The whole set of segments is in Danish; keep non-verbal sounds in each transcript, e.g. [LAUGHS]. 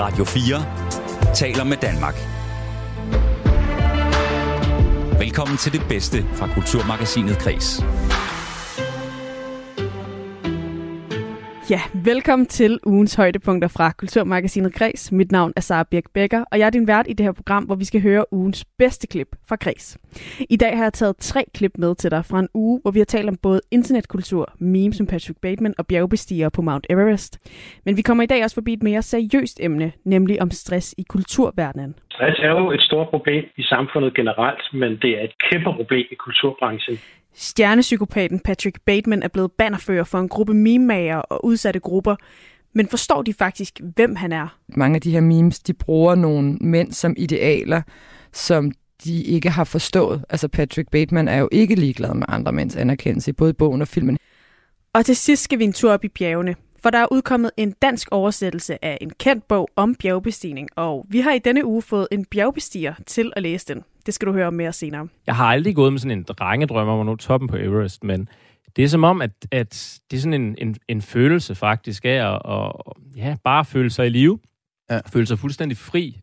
Radio 4 taler med Danmark. Velkommen til det bedste fra Kulturmagasinet Kres. Ja, velkommen til ugens højdepunkter fra Kulturmagasinet Græs. Mit navn er Sara Birk Becker, og jeg er din vært i det her program, hvor vi skal høre ugens bedste klip fra Græs. I dag har jeg taget tre klip med til dig fra en uge, hvor vi har talt om både internetkultur, memes som Patrick Bateman og bjergbestigere på Mount Everest. Men vi kommer i dag også forbi et mere seriøst emne, nemlig om stress i kulturverdenen. Stress er jo et stort problem i samfundet generelt, men det er et kæmpe problem i kulturbranchen. Stjernepsykopaten Patrick Bateman er blevet bannerfører for en gruppe meme og udsatte grupper. Men forstår de faktisk, hvem han er? Mange af de her memes, de bruger nogle mænd som idealer, som de ikke har forstået. Altså Patrick Bateman er jo ikke ligeglad med andre mænds anerkendelse, både i bogen og filmen. Og til sidst skal vi en tur op i bjergene, for der er udkommet en dansk oversættelse af en kendt bog om bjergbestigning, og vi har i denne uge fået en bjergbestiger til at læse den. Det skal du høre mere senere. Jeg har aldrig gået med sådan en drengedrøm om at nå toppen på Everest, men det er som om, at, at det er sådan en, en, en følelse faktisk af at, at ja, bare føle sig i live. Ja. Føle sig fuldstændig fri.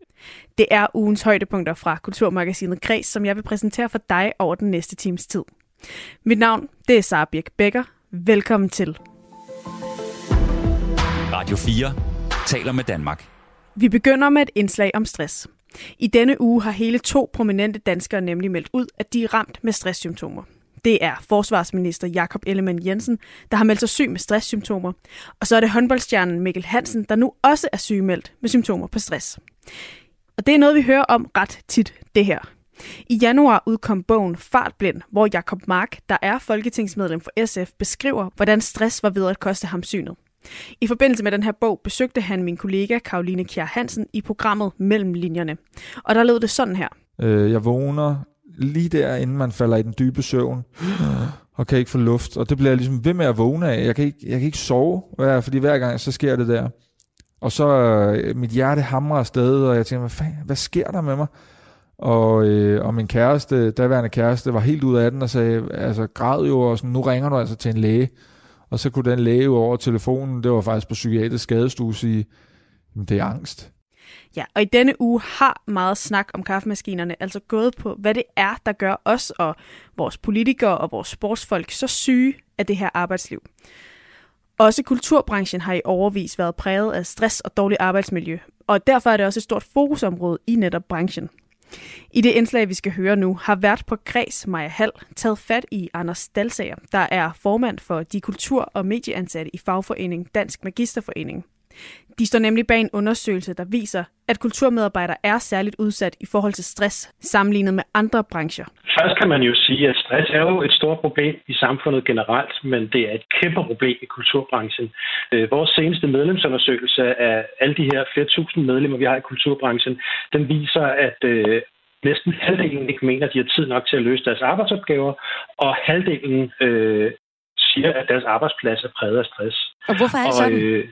Det er ugens højdepunkter fra Kulturmagasinet Kreds, som jeg vil præsentere for dig over den næste times tid. Mit navn det er Sara Birk Becker. Velkommen til. Radio 4 taler med Danmark. Vi begynder med et indslag om stress. I denne uge har hele to prominente danskere nemlig meldt ud, at de er ramt med stresssymptomer. Det er forsvarsminister Jakob Ellemann Jensen, der har meldt sig syg med stresssymptomer. Og så er det håndboldstjernen Mikkel Hansen, der nu også er sygemeldt med symptomer på stress. Og det er noget, vi hører om ret tit, det her. I januar udkom bogen Fartblind, hvor Jakob Mark, der er folketingsmedlem for SF, beskriver, hvordan stress var ved at koste ham synet. I forbindelse med den her bog besøgte han min kollega Karoline Kjær Hansen i programmet Mellem Linjerne. Og der lød det sådan her. Øh, jeg vågner lige der, inden man falder i den dybe søvn, og kan ikke få luft. Og det bliver jeg ligesom ved med at vågne af. Jeg kan ikke, jeg kan ikke sove, fordi hver gang så sker det der. Og så øh, mit hjerte hamrer afsted, og jeg tænker, hvad, fanden, hvad sker der med mig? Og, øh, og min kæreste, daværende kæreste, var helt ud af den og sagde, altså græd jo, og sådan, nu ringer du altså til en læge. Og så kunne den læge over telefonen, det var faktisk på psykiatrisk skadestue, sige, det er angst. Ja, og i denne uge har meget snak om kaffemaskinerne altså gået på, hvad det er, der gør os og vores politikere og vores sportsfolk så syge af det her arbejdsliv. Også kulturbranchen har i overvis været præget af stress og dårligt arbejdsmiljø, og derfor er det også et stort fokusområde i netop branchen. I det indslag, vi skal høre nu, har vært på Græs Maja Hall taget fat i Anders Dalsager, der er formand for de kultur- og medieansatte i fagforening Dansk Magisterforening. De står nemlig bag en undersøgelse, der viser, at kulturmedarbejdere er særligt udsat i forhold til stress, sammenlignet med andre brancher. Først kan man jo sige, at stress er jo et stort problem i samfundet generelt, men det er et kæmpe problem i kulturbranchen. Øh, vores seneste medlemsundersøgelse af alle de her flere tusind medlemmer, vi har i kulturbranchen, den viser, at øh, næsten halvdelen ikke mener, at de har tid nok til at løse deres arbejdsopgaver, og halvdelen øh, siger, at deres arbejdsplads er præget af stress. Og hvorfor er det sådan? Og, øh,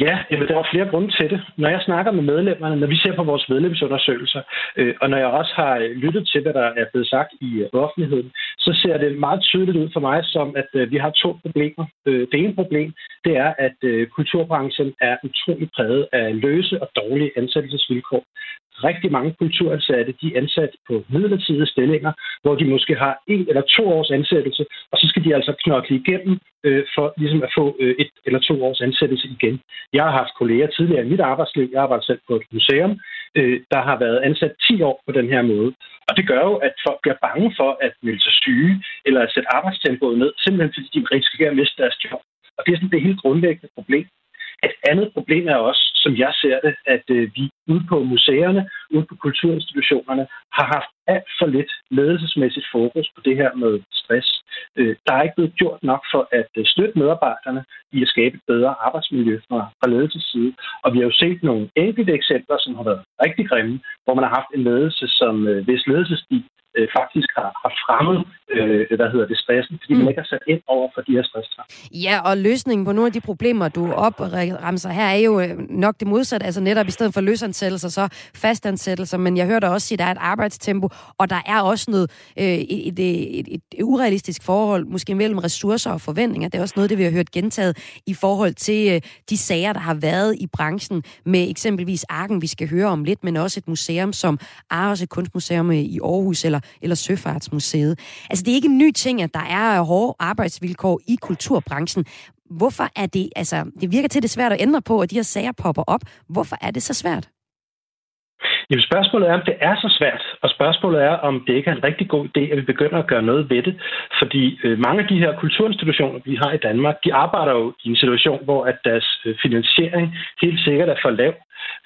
Ja, jamen, der er flere grunde til det. Når jeg snakker med medlemmerne, når vi ser på vores medlemsundersøgelser, øh, og når jeg også har lyttet til, hvad der er blevet sagt i øh, offentligheden, så ser det meget tydeligt ud for mig som, at øh, vi har to problemer. Øh, det ene problem, det er, at øh, kulturbranchen er utrolig præget af løse og dårlige ansættelsesvilkår rigtig mange kulturansatte, de er ansat på midlertidige stillinger, hvor de måske har en eller to års ansættelse, og så skal de altså knokle igennem øh, for ligesom at få øh, et eller to års ansættelse igen. Jeg har haft kolleger tidligere i mit arbejdsliv, jeg arbejder selv på et museum, øh, der har været ansat 10 år på den her måde. Og det gør jo, at folk bliver bange for at melde sig syge, eller at sætte arbejdstempoet ned, simpelthen fordi de risikerer at miste deres job. Og det er sådan det helt grundlæggende problem. Et andet problem er også, som jeg ser det, at øh, vi ude på museerne, ude på kulturinstitutionerne, har haft alt for lidt ledelsesmæssigt fokus på det her med stress. Øh, der er ikke blevet gjort nok for at øh, støtte medarbejderne i at skabe et bedre arbejdsmiljø fra, fra ledelsens side. Og vi har jo set nogle enkelte eksempler, som har været rigtig grimme, hvor man har haft en ledelse, som øh, hvis ledelsesstil øh, faktisk har, har fremmet, øh, hvad hedder det, stressen, fordi mm. man ikke har sat ind over for de her stress. Ja, og løsningen på nogle af de problemer, du opremser her, er jo øh, nok det modsatte, altså netop i stedet for løsansættelser, så fastansættelser, men jeg hørte også sige, at der er et arbejdstempo, og der er også noget, øh, et, et, et, et urealistisk forhold, måske mellem ressourcer og forventninger. Det er også noget, det vi har hørt gentaget i forhold til øh, de sager, der har været i branchen med eksempelvis Arken, vi skal høre om lidt, men også et museum som Aarhus Kunstmuseum i Aarhus eller, eller Søfartsmuseet. Altså, det er ikke en ny ting, at der er hårde arbejdsvilkår i kulturbranchen. Hvorfor er det, altså, det virker til, det er svært at ændre på, at de her sager popper op. Hvorfor er det så svært? Jamen spørgsmålet er, om det er så svært, og spørgsmålet er, om det ikke er en rigtig god idé, at vi begynder at gøre noget ved det. Fordi øh, mange af de her kulturinstitutioner, vi har i Danmark, de arbejder jo i en situation, hvor at deres øh, finansiering helt sikkert er for lav.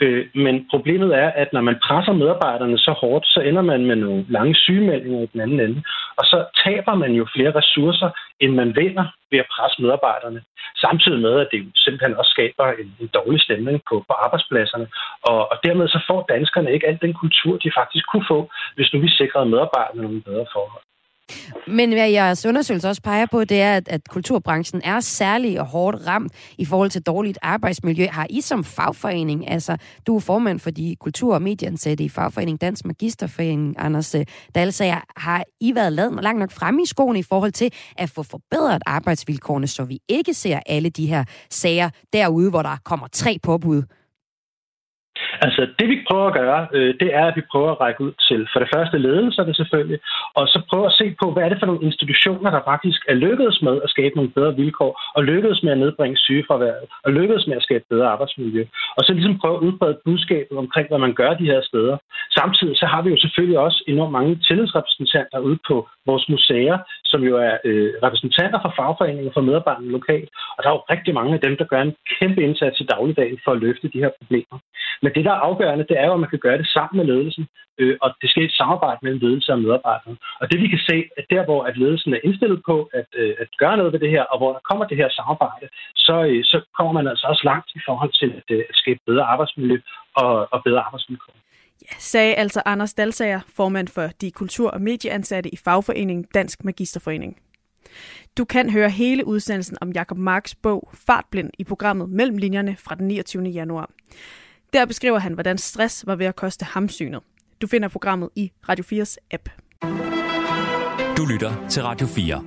Øh, men problemet er, at når man presser medarbejderne så hårdt, så ender man med nogle lange sygemeldinger i den anden ende. Og så taber man jo flere ressourcer, end man vinder ved at presse medarbejderne. Samtidig med, at det jo simpelthen også skaber en, en dårlig stemning på, på arbejdspladserne. Og, og dermed så får danskerne ikke al den kultur, de faktisk kunne få, hvis nu vi sikrede medarbejderne nogle bedre forhold. Men hvad jeres undersøgelse også peger på, det er, at, at kulturbranchen er særlig og hårdt ramt i forhold til dårligt arbejdsmiljø. Har I som fagforening, altså du er formand for de kultur- og medieansatte i fagforening Dansk Magisterforening, Anders øh, Dalsager, har I været lavet langt nok fremme i skoene i forhold til at få forbedret arbejdsvilkårene, så vi ikke ser alle de her sager derude, hvor der kommer tre påbud Altså, det vi prøver at gøre, øh, det er, at vi prøver at række ud til for det første ledelserne selvfølgelig, og så prøve at se på, hvad er det for nogle institutioner, der faktisk er lykkedes med at skabe nogle bedre vilkår, og lykkedes med at nedbringe sygefraværet, og lykkedes med at skabe bedre arbejdsmiljø. Og så ligesom prøve at udbrede budskabet omkring, hvad man gør de her steder. Samtidig så har vi jo selvfølgelig også enormt mange tillidsrepræsentanter ude på vores museer, som jo er øh, repræsentanter for fagforeninger for medarbejderne lokalt. Og der er jo rigtig mange af dem, der gør en kæmpe indsats i dagligdagen for at løfte de her problemer. Men det, der er afgørende, det er jo, at man kan gøre det sammen med ledelsen, øh, og det skal et samarbejde mellem ledelse og medarbejdere. Og det vi kan se, at der, hvor at ledelsen er indstillet på at, øh, at gøre noget ved det her, og hvor der kommer det her samarbejde, så, øh, så kommer man altså også langt i forhold til at, øh, at skabe bedre arbejdsmiljø og, og bedre arbejdsvilkår. Ja, sagde altså Anders Dalsager, formand for de kultur- og medieansatte i fagforeningen Dansk Magisterforening. Du kan høre hele udsendelsen om Jakob Marks bog Fartblind i programmet Mellem linjerne fra den 29. januar. Der beskriver han, hvordan stress var ved at koste ham synet. Du finder programmet i Radio 4's app. Du lytter til Radio 4.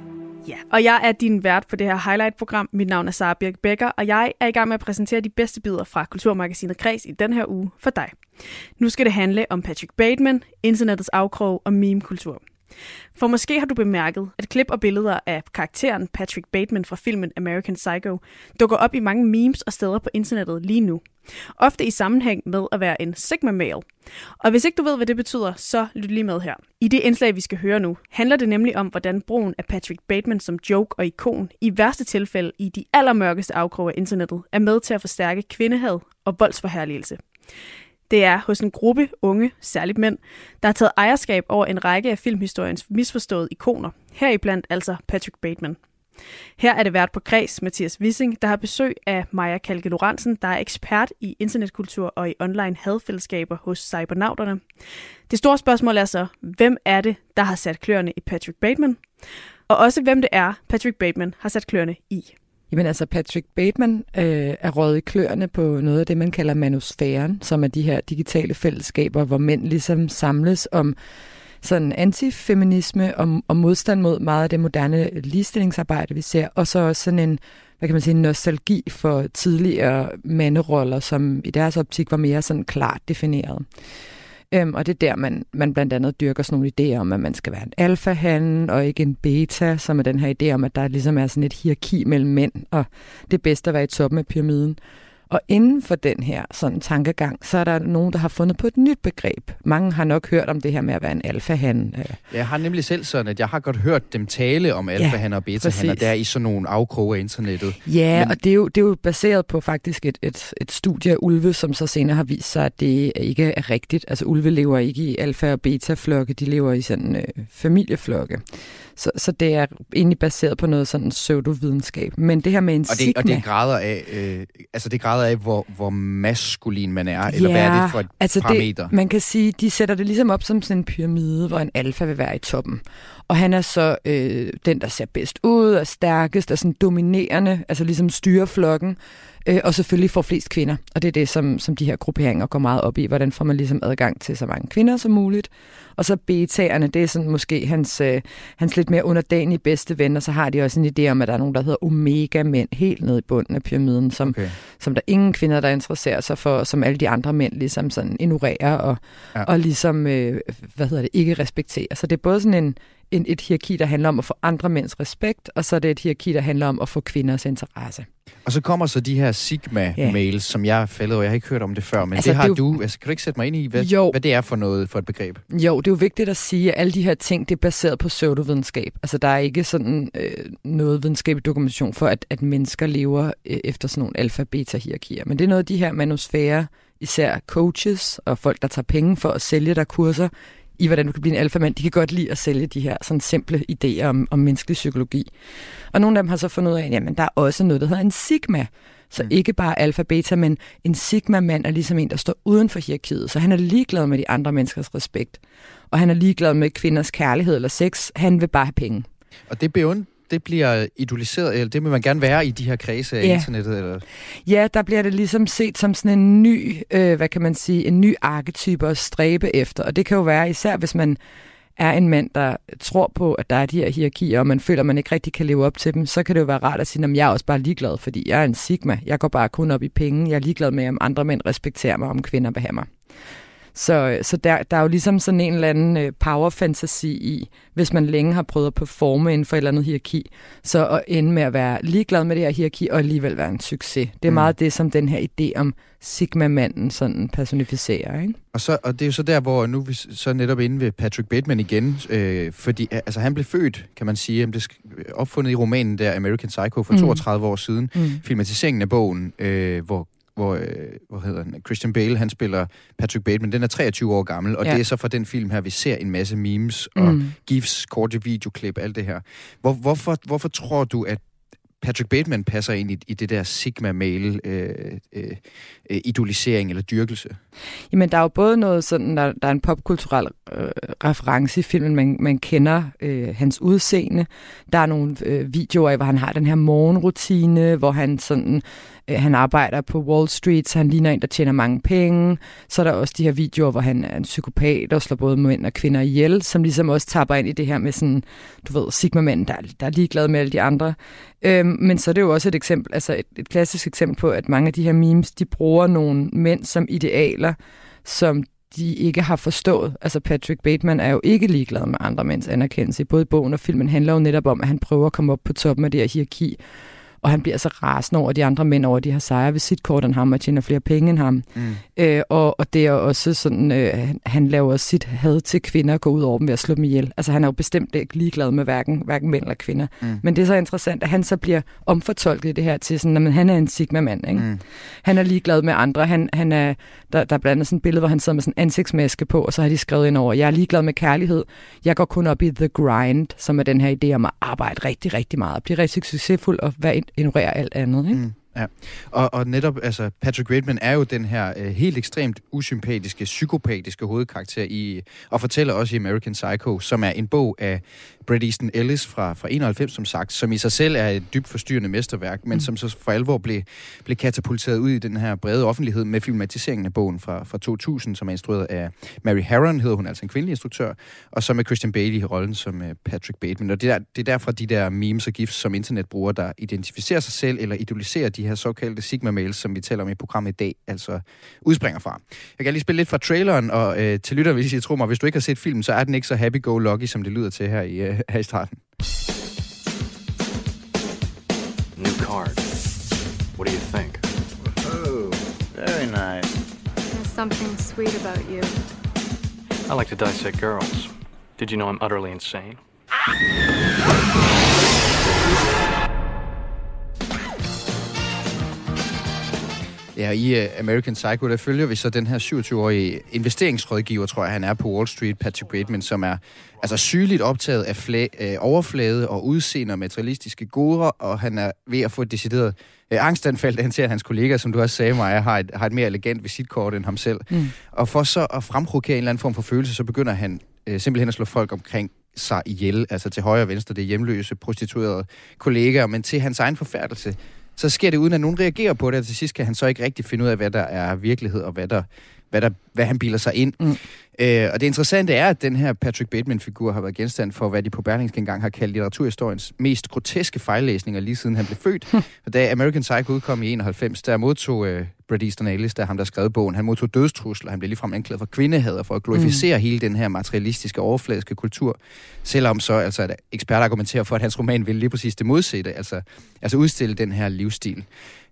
Ja, og jeg er din vært på det her highlight-program. Mit navn er Sara Birk Becker, og jeg er i gang med at præsentere de bedste bidder fra Kulturmagasinet Kreds i den her uge for dig. Nu skal det handle om Patrick Bateman, internettets afkrog og meme-kultur. For måske har du bemærket, at klip og billeder af karakteren Patrick Bateman fra filmen American Psycho dukker op i mange memes og steder på internettet lige nu. Ofte i sammenhæng med at være en sigma male. Og hvis ikke du ved, hvad det betyder, så lyt lige med her. I det indslag, vi skal høre nu, handler det nemlig om, hvordan brugen af Patrick Bateman som joke og ikon i værste tilfælde i de allermørkeste afkroge af internettet er med til at forstærke kvindehad og voldsforherligelse. Det er hos en gruppe unge, særligt mænd, der har taget ejerskab over en række af filmhistoriens misforståede ikoner, heriblandt altså Patrick Bateman. Her er det vært på Kreds, Mathias Wissing, der har besøg af Maja Kalke Lorentzen, der er ekspert i internetkultur og i online hadfællesskaber hos Cybernauterne. Det store spørgsmål er så, hvem er det, der har sat kløerne i Patrick Bateman? Og også hvem det er, Patrick Bateman har sat kløerne i. Jamen altså, Patrick Bateman øh, er røget i kløerne på noget af det, man kalder manusfæren, som er de her digitale fællesskaber, hvor mænd ligesom samles om sådan antifeminisme og, og modstand mod meget af det moderne ligestillingsarbejde, vi ser, og så også sådan en, hvad kan man sige, nostalgi for tidligere manderoller, som i deres optik var mere sådan klart defineret. Øhm, og det er der, man, man blandt andet dyrker sådan nogle idéer om, at man skal være en alfa og ikke en beta, som er den her idé om, at der ligesom er sådan et hierarki mellem mænd, og det er bedst at være i toppen af pyramiden. Og inden for den her sådan tankegang, så er der nogen, der har fundet på et nyt begreb. Mange har nok hørt om det her med at være en alfahan. Øh. Jeg har nemlig selv sådan, at jeg har godt hørt dem tale om alfahan ja, og betahan, der i sådan nogle afkroge af internettet. Ja, Men... og det er, jo, det er jo baseret på faktisk et, et, et studie af ulve, som så senere har vist sig, at det ikke er rigtigt. Altså ulve lever ikke i alfa- og beta-flokke, de lever i sådan øh, familieflokke. Så, så det er egentlig baseret på noget sådan pseudovidenskab. Men det her med en og det, sigma... Og det grader af, øh, altså det grader af hvor, hvor maskulin man er, eller hvad er det for et altså parameter? Det, man kan sige, de sætter det ligesom op som sådan en pyramide, hvor en alfa vil være i toppen. Og han er så øh, den, der ser bedst ud, og stærkest, og sådan dominerende, altså ligesom styrer flokken øh, og selvfølgelig får flest kvinder. Og det er det, som, som de her grupperinger går meget op i. Hvordan får man ligesom adgang til så mange kvinder som muligt. Og så betaerne, det er sådan måske hans, øh, hans lidt mere underdanige bedste ven, og så har de også en idé om, at der er nogen, der hedder omega-mænd helt nede i bunden af pyramiden, som, okay. som der er ingen kvinder, der interesserer sig for, som alle de andre mænd ligesom sådan ignorerer og, ja. og ligesom, øh, hvad hedder det, ikke respekterer. Så det er både sådan en, en, et hierarki, der handler om at få andre mænds respekt, og så er det et hierarki, der handler om at få kvinders interesse. Og så kommer så de her Sigma-mails, ja. som jeg faldet over. Jeg har ikke hørt om det før, men altså, det har det jo... du. Altså, kan du ikke sætte mig ind i, hvad, jo. hvad det er for noget for et begreb? Jo, det er jo vigtigt at sige, at alle de her ting, det er baseret på pseudovidenskab. Altså, der er ikke sådan øh, noget videnskabelig dokumentation for, at, at mennesker lever øh, efter sådan nogle alfa-beta-hierarkier. Men det er noget af de her manusfære, især coaches og folk, der tager penge for at sælge der kurser, i, hvordan du kan blive en alfamand, de kan godt lide at sælge de her sådan simple idéer om, om menneskelig psykologi. Og nogle af dem har så fundet ud af, at der er også noget, der hedder en sigma. Så mm. ikke bare alfa-beta, men en sigma-mand er ligesom en, der står uden for hierarkiet. Så han er ligeglad med de andre menneskers respekt. Og han er ligeglad med kvinders kærlighed eller sex. Han vil bare have penge. Og det beund det bliver idoliseret, eller det vil man gerne være i de her kredse af ja. internettet? Eller? Ja, der bliver det ligesom set som sådan en ny, øh, hvad kan man sige, en ny arketype at stræbe efter. Og det kan jo være, især hvis man er en mand, der tror på, at der er de her hierarkier, og man føler, at man ikke rigtig kan leve op til dem, så kan det jo være rart at sige, at jeg er også bare ligeglad, fordi jeg er en sigma. Jeg går bare kun op i penge. Jeg er ligeglad med, om andre mænd respekterer mig, om kvinder have mig. Så, så der, der er jo ligesom sådan en eller anden øh, power fantasy i, hvis man længe har prøvet at performe inden for et eller andet hierarki, så at ende med at være ligeglad med det her hierarki og alligevel være en succes. Det er mm. meget det, som den her idé om Sigma-manden sådan personificerer. Ikke? Og, så, og det er jo så der, hvor nu er vi så netop inde ved Patrick Bateman igen, øh, fordi altså, han blev født, kan man sige, han blev opfundet i romanen der American Psycho for mm. 32 år siden, mm. filmatiseringen af bogen, øh, hvor hvor, øh, hvor hedder han, Christian Bale, han spiller Patrick Bateman. Den er 23 år gammel, og ja. det er så fra den film her, vi ser en masse memes og mm. gifs, korte videoklip, alt det her. Hvor, hvorfor, hvorfor tror du, at Patrick Bateman passer ind i, i det der sigma-male øh, øh, øh, idolisering eller dyrkelse? Jamen, der er jo både noget sådan, der, der er en popkulturel øh, reference i filmen, man, man kender øh, hans udseende. Der er nogle øh, videoer, hvor han har den her morgenrutine, hvor han sådan Øh, han arbejder på Wall Street, så han ligner en, der tjener mange penge. Så er der også de her videoer, hvor han er en psykopat og slår både mænd og kvinder ihjel, som ligesom også tapper ind i det her med sådan, du ved, Sigma-mænd, der, der er ligeglade med alle de andre. Øhm, men så er det jo også et eksempel, altså et, et klassisk eksempel på, at mange af de her memes, de bruger nogle mænd som idealer, som de ikke har forstået. Altså Patrick Bateman er jo ikke ligeglad med andre mænds anerkendelse. Både bogen og filmen handler jo netop om, at han prøver at komme op på toppen af det her hierarki, og han bliver så rasende over de andre mænd, over de har sejre ved sit kort end ham, og tjener flere penge end ham. Mm. Øh, og, og det er også sådan, øh, han laver sit had til kvinder og går ud over dem ved at slå dem ihjel. Altså han er jo bestemt ikke ligeglad med hverken, hverken mænd eller kvinder. Mm. Men det er så interessant, at han så bliver omfortolket det her til sådan, at han er en sigma-mand. Ikke? Mm. Han er ligeglad med andre. Han, han er, der, der er blandt andet sådan et billede, hvor han sidder med sådan en ansigtsmaske på, og så har de skrevet ind over, jeg er ligeglad med kærlighed. Jeg går kun op i the grind, som er den her idé om at arbejde rigtig, rigtig meget, og blive rigtig succesfuld og være ignorere alt andet. Ikke? Mm. Ja, og, og netop, altså, Patrick Bateman er jo den her øh, helt ekstremt usympatiske, psykopatiske hovedkarakter i, og fortæller også i American Psycho, som er en bog af Bret Easton Ellis fra, fra 91, som sagt, som i sig selv er et dybt forstyrrende mesterværk, men mm. som så for alvor blev, blev katapulteret ud i den her brede offentlighed med filmatiseringen af bogen fra, fra 2000, som er instrueret af Mary Harron, hedder hun altså en kvindelig instruktør, og så med Christian Bale i rollen som uh, Patrick Bateman. Og det er, det er derfor de der memes og gifs, som internetbrugere, der identificerer sig selv eller idoliserer de her såkaldte Sigma-mails, som vi taler om i programmet i dag, altså udspringer fra. Jeg kan lige spille lidt fra traileren, og øh, til lytter, hvis I tror mig, hvis du ikke har set filmen, så er den ikke så happy-go-lucky, som det lyder til her i, øh, [LAUGHS] her i starten. New card. What do you think? Oh, very nice. There's something sweet about you. I like to dissect girls. Did you know I'm utterly insane? [LAUGHS] Ja, i uh, American Psycho, der følger vi så den her 27-årige investeringsrådgiver, tror jeg, han er på Wall Street, Patrick Bateman, som er altså sygeligt optaget af fla- øh, overflade og udseende og materialistiske goder, og han er ved at få et decideret øh, angstanfald, da han ser, at hans kollega, som du også sagde, mig, har et, har et mere elegant visitkort end ham selv. Mm. Og for så at fremprovokere en eller anden form for følelse, så begynder han øh, simpelthen at slå folk omkring sig ihjel, altså til højre og venstre, det er hjemløse, prostituerede kollegaer, men til hans egen forfærdelse, så sker det uden, at nogen reagerer på det, og til sidst kan han så ikke rigtig finde ud af, hvad der er virkelighed, og hvad, der, hvad, der, hvad han bilder sig ind. Mm. Øh, og det interessante er, at den her Patrick Bateman-figur har været genstand for, hvad de på Berlingske engang har kaldt litteraturhistoriens mest groteske fejllæsninger, lige siden han blev født. [LAUGHS] Og da American Psycho udkom i 91, der modtog øh, Bret Easton Ellis, der ham, der skrev bogen, han modtog dødstrusler, han blev ligefrem anklaget for kvindehader, for at glorificere mm. hele den her materialistiske, overfladiske kultur. Selvom så altså, at eksperter argumenterer for, at hans roman ville lige præcis det modsatte, altså, altså udstille den her livsstil.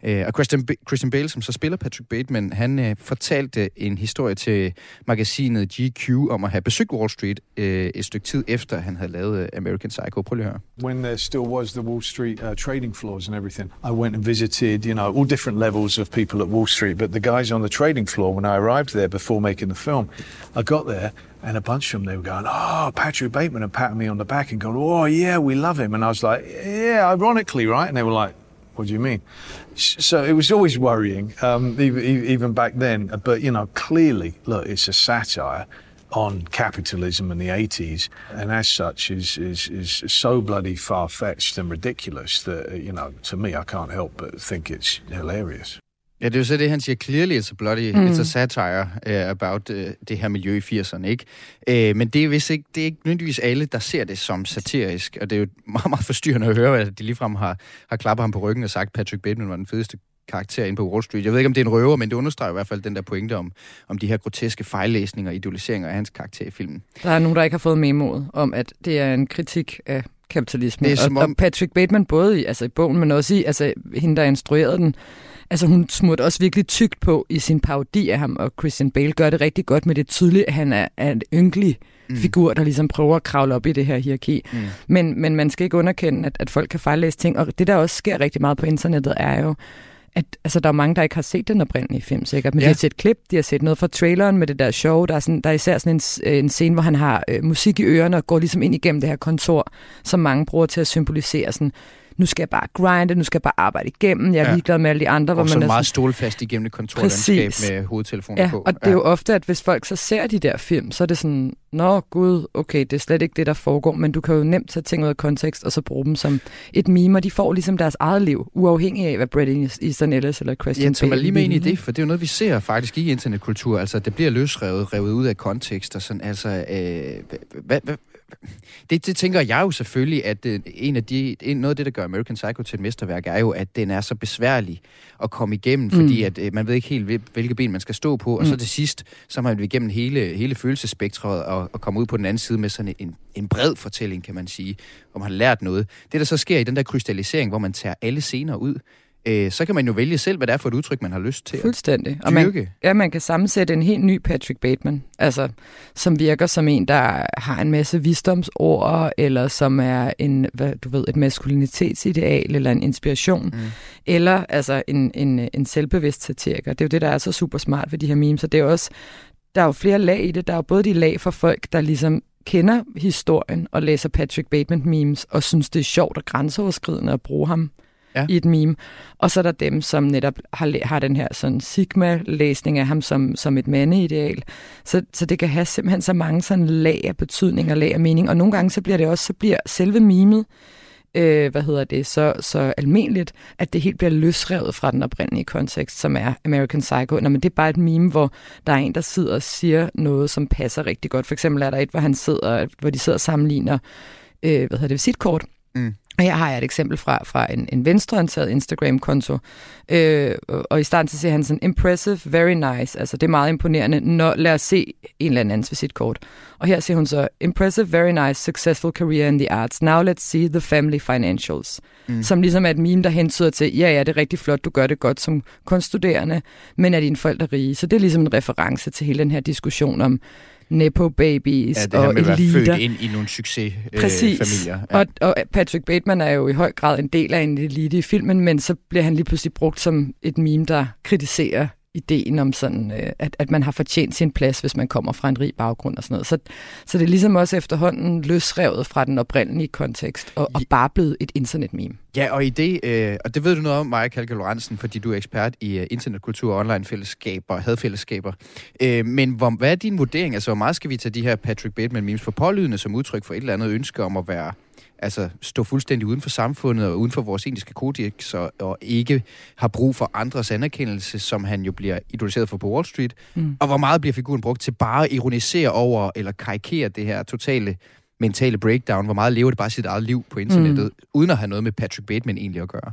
Øh, og Christian, B- Christian Bale, som så spiller Patrick Bateman, han øh, fortalte en historie til magasinet GQ om at have besøgt Wall Street øh, et stykke tid efter, han havde lavet øh, American Psycho. Prøv lige at høre. When there still was the Wall Street uh, trading floors and everything, I went and visited, you know, all different levels of people at Wall Street, but the guys on the trading floor, when I arrived there before making the film, I got there and a bunch of them, they were going, oh, Patrick Bateman, and patting me on the back and going, oh, yeah, we love him. And I was like, yeah, ironically, right? And they were like, what do you mean? So it was always worrying, um, even, back then. But, you know, clearly, look, it's a satire on capitalism in the 80s, and as such is, is, is so bloody far-fetched and ridiculous that, you know, to me, I can't help but think it's hilarious. Ja, det er jo så det, han siger, clearly it's a bloody, mm. it's a satire uh, about uh, det her miljø i 80'erne, ikke? Uh, men det er vist ikke, det er ikke nødvendigvis alle, der ser det som satirisk, og det er jo [LAUGHS] meget, meget forstyrrende at høre, at de ligefrem har, har klappet ham på ryggen og sagt, at Patrick Bateman var den fedeste karakter ind på Wall Street. Jeg ved ikke, om det er en røver, men det understreger i hvert fald den der pointe om, om de her groteske fejllæsninger og idealiseringer af hans karakter i filmen. Der er nogen, der ikke har fået memoet om, at det er en kritik af kapitalisme. Det er og, om... og Patrick Bateman, både i, altså i bogen, men også i altså, hende, der instruerede den, altså hun smurte også virkelig tykt på i sin parodi af ham, og Christian Bale gør det rigtig godt med det tydeligt, at han er, er en ynkelig mm. figur, der ligesom prøver at kravle op i det her hierarki. Mm. Men, men man skal ikke underkende, at, at folk kan fejllæse ting, og det der også sker rigtig meget på internettet, er jo, at altså, der er mange, der ikke har set den oprindelige film, sikkert. Men ja. de har set klip, de har set noget fra traileren med det der show. Der er, sådan, der er især sådan en, en scene, hvor han har øh, musik i ørerne og går ligesom ind igennem det her kontor, som mange bruger til at symbolisere sådan, nu skal jeg bare grinde, nu skal jeg bare arbejde igennem, jeg er ja. ligeglad med alle de andre. Og hvor man så er meget sådan, stålfast igennem et kontorlandskab med hovedtelefoner ja, på. og det er jo ofte, at hvis folk så ser de der film, så er det sådan, nå gud, okay, det er slet ikke det, der foregår, men du kan jo nemt tage ting ud af kontekst, og så bruge dem som et meme, og de får ligesom deres eget liv, uafhængig af, hvad Brett Easton Ellis eller Christian Jens, Bale er lige med ind i det, for det er jo noget, vi ser faktisk i internetkultur, altså det bliver løsrevet, revet ud af kontekst, og sådan, altså, øh, hvad, hvad, det, det tænker jeg jo selvfølgelig, at øh, en af de, en, noget af det, der gør American Psycho til et mesterværk, er jo, at den er så besværlig at komme igennem, mm. fordi at, øh, man ved ikke helt, hvilke ben man skal stå på, mm. og så mm. til sidst, så har man igennem hele, hele følelsespektret og, og komme ud på den anden side med sådan en, en bred fortælling, kan man sige, hvor man har lært noget. Det, der så sker i den der krystallisering, hvor man tager alle scener ud, øh, så kan man jo vælge selv, hvad det er for et udtryk, man har lyst til Fuldstændig. Og man, ja, man kan sammensætte en helt ny Patrick Bateman, altså, som virker som en, der har en masse visdomsord, eller som er en, hvad, du ved, et maskulinitetsideal, eller en inspiration, mm. eller altså en, en, en selvbevidst satiriker. Det er jo det, der er så super smart ved de her memes, og det er også, der er jo flere lag i det. Der er jo både de lag for folk, der ligesom kender historien og læser Patrick Bateman memes og synes, det er sjovt og grænseoverskridende at bruge ham ja. i et meme. Og så er der dem, som netop har, har den her sådan sigma-læsning af ham som, som et mandeideal. Så, så det kan have simpelthen så mange sådan lag af betydning og lag af mening. Og nogle gange så bliver det også, så bliver selve memet, øh, hvad hedder det, så, så almindeligt, at det helt bliver løsrevet fra den oprindelige kontekst, som er American Psycho. Nå, men det er bare et meme, hvor der er en, der sidder og siger noget, som passer rigtig godt. For eksempel er der et, hvor, han sidder, hvor de sidder og sammenligner øh, hvad hedder det, visitkort. Mm. Her har jeg et eksempel fra, fra en, en venstreorienteret Instagram-konto. Øh, og i starten så siger han sådan, impressive, very nice. Altså det er meget imponerende. Når, lad os se en eller andens visitkort. Og her siger hun så, impressive, very nice, successful career in the arts. Now let's see the family financials. Mm. Som ligesom er et meme, der hentyder til, ja, ja, det er rigtig flot, du gør det godt som kunststuderende, men er dine forældre rige? Så det er ligesom en reference til hele den her diskussion om, nepo babies ja, det her og med at eliter. være født ind i nogle succesfamilier. Præcis. Øh, ja. og, og Patrick Bateman er jo i høj grad en del af en elite i filmen, men så bliver han lige pludselig brugt som et meme, der kritiserer ideen om sådan, øh, at, at man har fortjent sin plads, hvis man kommer fra en rig baggrund og sådan noget. Så, så det er ligesom også efterhånden løsrevet fra den oprindelige kontekst, og, og bare blevet et internetmeme. Ja, og i det, øh, og det ved du noget om, Maja Kalke Lorentzen, fordi du er ekspert i uh, internetkultur og online-fællesskaber, hadfællesskaber. Øh, men hvor, hvad er din vurdering? Altså, hvor meget skal vi tage de her Patrick Bateman-memes for pålydende som udtryk for et eller andet ønske om at være altså stå fuldstændig uden for samfundet og uden for vores etiske kodex og, og ikke har brug for andres anerkendelse, som han jo bliver idoliseret for på Wall Street. Mm. Og hvor meget bliver figuren brugt til bare at ironisere over eller karikere det her totale mentale breakdown? Hvor meget lever det bare sit eget liv på internettet, mm. uden at have noget med Patrick Bateman egentlig at gøre?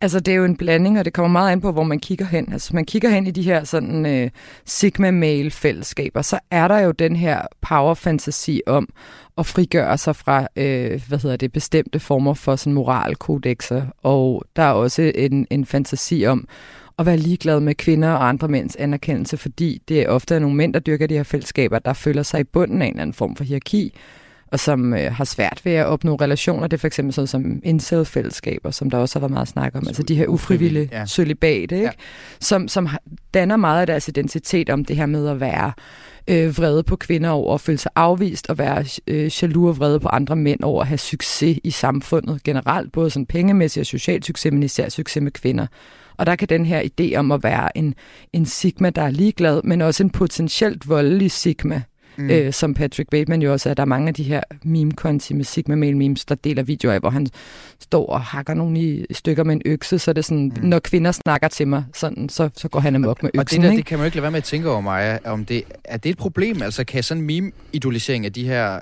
Altså, det er jo en blanding, og det kommer meget an på, hvor man kigger hen. Altså, hvis man kigger hen i de her sådan øh, sigma-male-fællesskaber, så er der jo den her power-fantasi om at frigøre sig fra, øh, hvad hedder det, bestemte former for sådan moralkodexer. Og der er også en, en fantasi om at være ligeglad med kvinder og andre mænds anerkendelse, fordi det er ofte nogle mænd, der dyrker de her fællesskaber, der føler sig i bunden af en eller anden form for hierarki, og som øh, har svært ved at opnå relationer. Det er for eksempel sådan som incel-fællesskaber, som der også har været meget snak om. altså de her ufrivillige ja. cølibate, ikke? Ja. Som, som danner meget af deres identitet om det her med at være øh, vrede på kvinder over at føle sig afvist, og være øh, jaloux og vrede på andre mænd over at have succes i samfundet generelt, både sådan pengemæssig og social succes, men især succes med kvinder. Og der kan den her idé om at være en, en sigma, der er ligeglad, men også en potentielt voldelig sigma, mm. øh, som Patrick Bateman jo også er. Der er mange af de her meme-konti med Sigma Mail memes, der deler videoer af, hvor han står og hakker nogen i stykker med en økse, så er det sådan, mm. når kvinder snakker til mig, sådan, så, så går han amok med øksen. Og det der, ikke? det kan man jo ikke lade være med at tænke over, Maja, om det, er det et problem? Altså kan sådan en meme-idolisering af de her,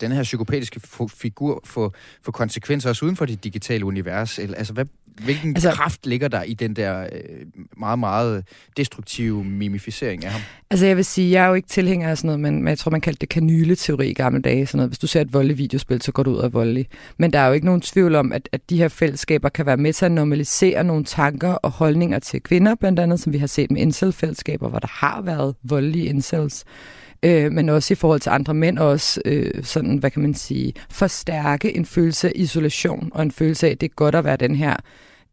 den her psykopatiske figur få, få konsekvenser også uden for det digitale univers? Eller, altså hvad, hvilken altså, kraft ligger der i den der øh, meget, meget destruktive mimificering af ham? Altså jeg vil sige, jeg er jo ikke tilhænger af sådan noget, men, men jeg tror, man kaldte det kanyleteori i gamle dage. Sådan noget. Hvis du ser et voldeligt videospil, så går du ud af voldelig. Men der er jo ikke nogen tvivl om, at, at de her fællesskaber kan være med til at normalisere nogle tanker og holdninger til kvinder, blandt andet, som vi har set med incel-fællesskaber, hvor der har været voldelige incels øh, men også i forhold til andre mænd, også øh, sådan, hvad kan man sige, forstærke en følelse af isolation, og en følelse af, at det er godt at være den her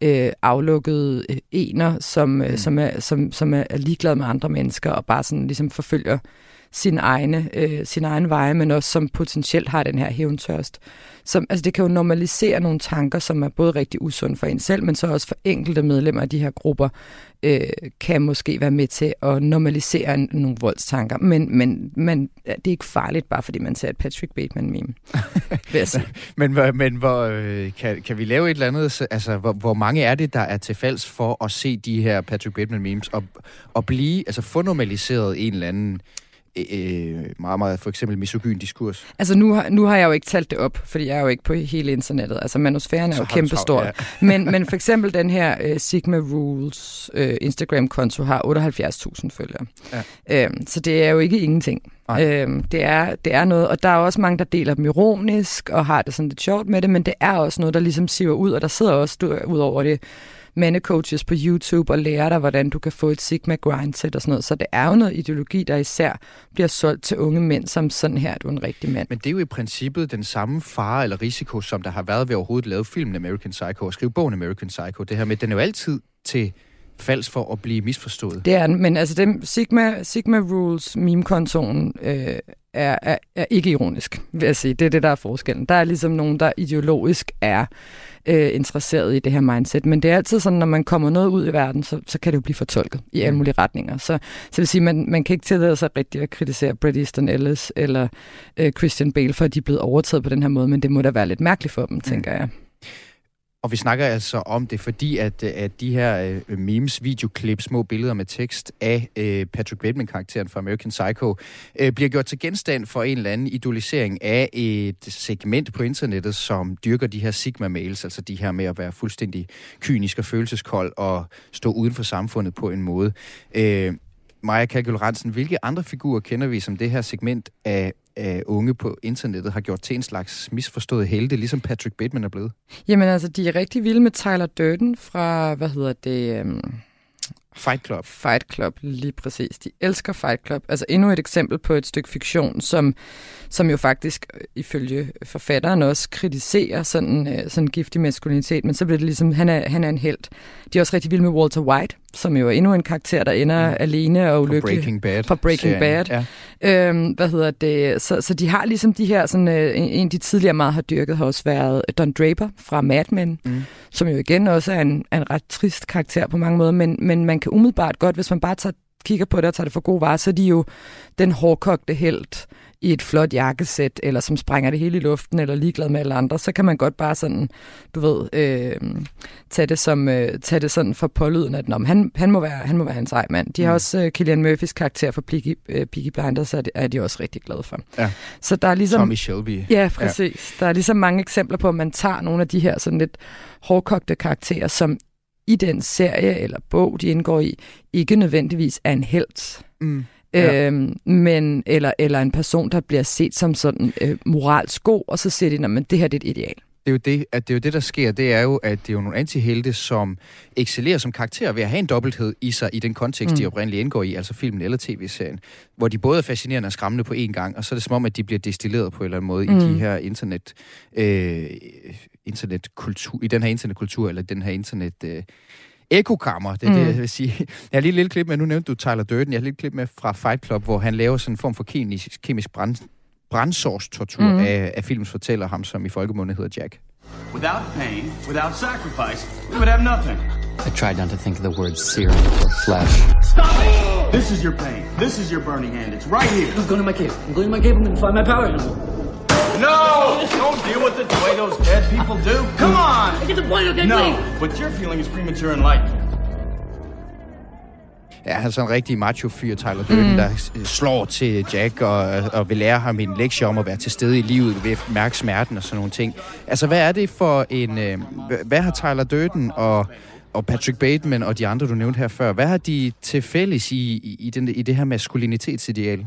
øh, aflukkede øh, ener, som, øh, mm. som, er, som, som er ligeglad med andre mennesker, og bare sådan ligesom forfølger sin egne, øh, sin egen veje, men også som potentielt har den her hævntørst. Som, altså det kan jo normalisere nogle tanker, som er både rigtig usunde for en selv, men så også for enkelte medlemmer af de her grupper, øh, kan måske være med til at normalisere nogle voldstanker. Men, men, man, det er ikke farligt, bare fordi man ser et Patrick Bateman-meme. [LAUGHS] men men hvor, øh, kan, kan vi lave et eller andet, altså hvor, hvor mange er det, der er til falds for at se de her Patrick Bateman-memes og, og blive, altså få normaliseret en eller anden øh, meget, meget for eksempel misogyn diskurs? Altså nu har, nu har jeg jo ikke talt det op, fordi jeg er jo ikke på hele internettet. Altså manusfæren er jo kæmpestor. Ja. [LAUGHS] men, men for eksempel den her uh, Sigma Rules uh, Instagram-konto har 78.000 følgere. Ja. Uh, så det er jo ikke ingenting. Uh, det, er, det er noget, og der er også mange, der deler dem ironisk og har det sådan lidt sjovt med det, men det er også noget, der ligesom siver ud, og der sidder også ud over det mandecoaches på YouTube og lære dig, hvordan du kan få et Sigma grindset og sådan noget. Så det er jo noget ideologi, der især bliver solgt til unge mænd, som sådan her, du er en rigtig mand. Men det er jo i princippet den samme fare eller risiko, som der har været ved overhovedet at lave filmen American Psycho og skrive bogen American Psycho. Det her med, den er jo altid til falsk for at blive misforstået. Det er men altså dem, Sigma, Sigma Rules meme-kontoen øh, er, er, er ikke ironisk, vil jeg sige. Det er det, der er forskellen. Der er ligesom nogen, der ideologisk er øh, interesseret i det her mindset. Men det er altid sådan, når man kommer noget ud i verden, så, så kan det jo blive fortolket i alle mulige retninger. Så, så vil sige, man, man kan ikke tillade sig rigtig at kritisere Bret Easton Ellis eller øh, Christian Bale, for at de er blevet overtaget på den her måde, men det må da være lidt mærkeligt for dem, mm. tænker jeg. Og vi snakker altså om det, fordi at, at de her øh, memes, videoklip, små billeder med tekst af øh, Patrick Bateman-karakteren fra American Psycho, øh, bliver gjort til genstand for en eller anden idolisering af et segment på internettet, som dyrker de her sigma-mails, altså de her med at være fuldstændig kynisk og følelseskold og stå uden for samfundet på en måde. Øh, Maja Kalkul Ransen, hvilke andre figurer kender vi som det her segment af af unge på internettet har gjort til en slags misforstået helte, ligesom Patrick Bateman er blevet? Jamen altså, de er rigtig vilde med Tyler Durden fra, hvad hedder det, um, Fight Club. Fight Club, lige præcis. De elsker Fight Club. Altså endnu et eksempel på et stykke fiktion, som, som jo faktisk øh, ifølge forfatteren også kritiserer sådan, øh, sådan giftig maskulinitet, men så bliver det ligesom, han er, han er en held. De er også rigtig vilde med Walter White, som jo er endnu en karakter, der ender ja. alene og ulykkelig. Fra Breaking Bad. Fra Breaking Bad. Ja. Øhm, hvad hedder det? Så, så de har ligesom de her, sådan, øh, en, de tidligere meget har dyrket, har også været Don Draper fra Mad Men, mm. som jo igen også er en, en ret trist karakter på mange måder, men, men man kan umiddelbart godt, hvis man bare tager, kigger på det og tager det for god varer, så er de jo den hårdkogte held i et flot jakkesæt, eller som sprænger det hele i luften, eller ligeglad med alle andre, så kan man godt bare sådan, du ved, øh, tage, det som, øh, tage det sådan for pålyden, at nom, han, han, må være, han må være en sej mand. De har mm. også øh, Killian Murphys karakter for Peaky, øh, Peaky Blinders, så er de, er de også rigtig glade for. Ja. Så der er ligesom... Tommy Shelby. Ja, præcis. Ja. Der er ligesom mange eksempler på, at man tager nogle af de her sådan lidt hårdkogte karakterer, som i den serie eller bog, de indgår i, ikke nødvendigvis er en held. Mm. Ja. Øhm, men, eller, eller en person, der bliver set som sådan øh, moralsk god, og så siger de, at det her det er et ideal. Det er, jo det, at det er jo det, der sker, det er jo, at det er jo nogle antihelte, som excellerer som karakterer ved at have en dobbelthed i sig i den kontekst, mm. de oprindeligt indgår i, altså filmen eller tv-serien, hvor de både er fascinerende og skræmmende på én gang, og så er det som om, at de bliver destilleret på en eller anden måde mm. i de her internet, øh, internetkultur, i den her internetkultur, eller den her internet... Øh, ekokammer, det er mm. det, jeg vil sige. Jeg har lige et lille klip med, nu nævnte du Tyler Durden, jeg har lige et klip med fra Fight Club, hvor han laver sådan en form for kemisk, kemisk brand, brændsårstortur mm. af, af films fortæller ham, som i folkemunde hedder Jack. Without pain, without sacrifice, we would have nothing. I tried not to think of the word searing or flesh. Stop it! This is your pain. This is your burning hand. It's right here. I'm going to my cave. I'm going to my cave. I'm going to find my power animal. No! Don't deal with it the way those dead people do. Come on! I get the point, okay, No, please. what you're feeling is premature enlightenment. Ja, han er sådan en rigtig macho-fyr, Tyler Durden, mm. der slår til Jack og, og vil lære ham en lektie om at være til stede i livet ved at mærke smerten og sådan nogle ting. Altså, hvad er det for en... Øh, hvad har Tyler Durden og og Patrick Bateman og de andre, du nævnte her før, hvad har de til fælles i, i, i, den, i det her maskulinitetsideal?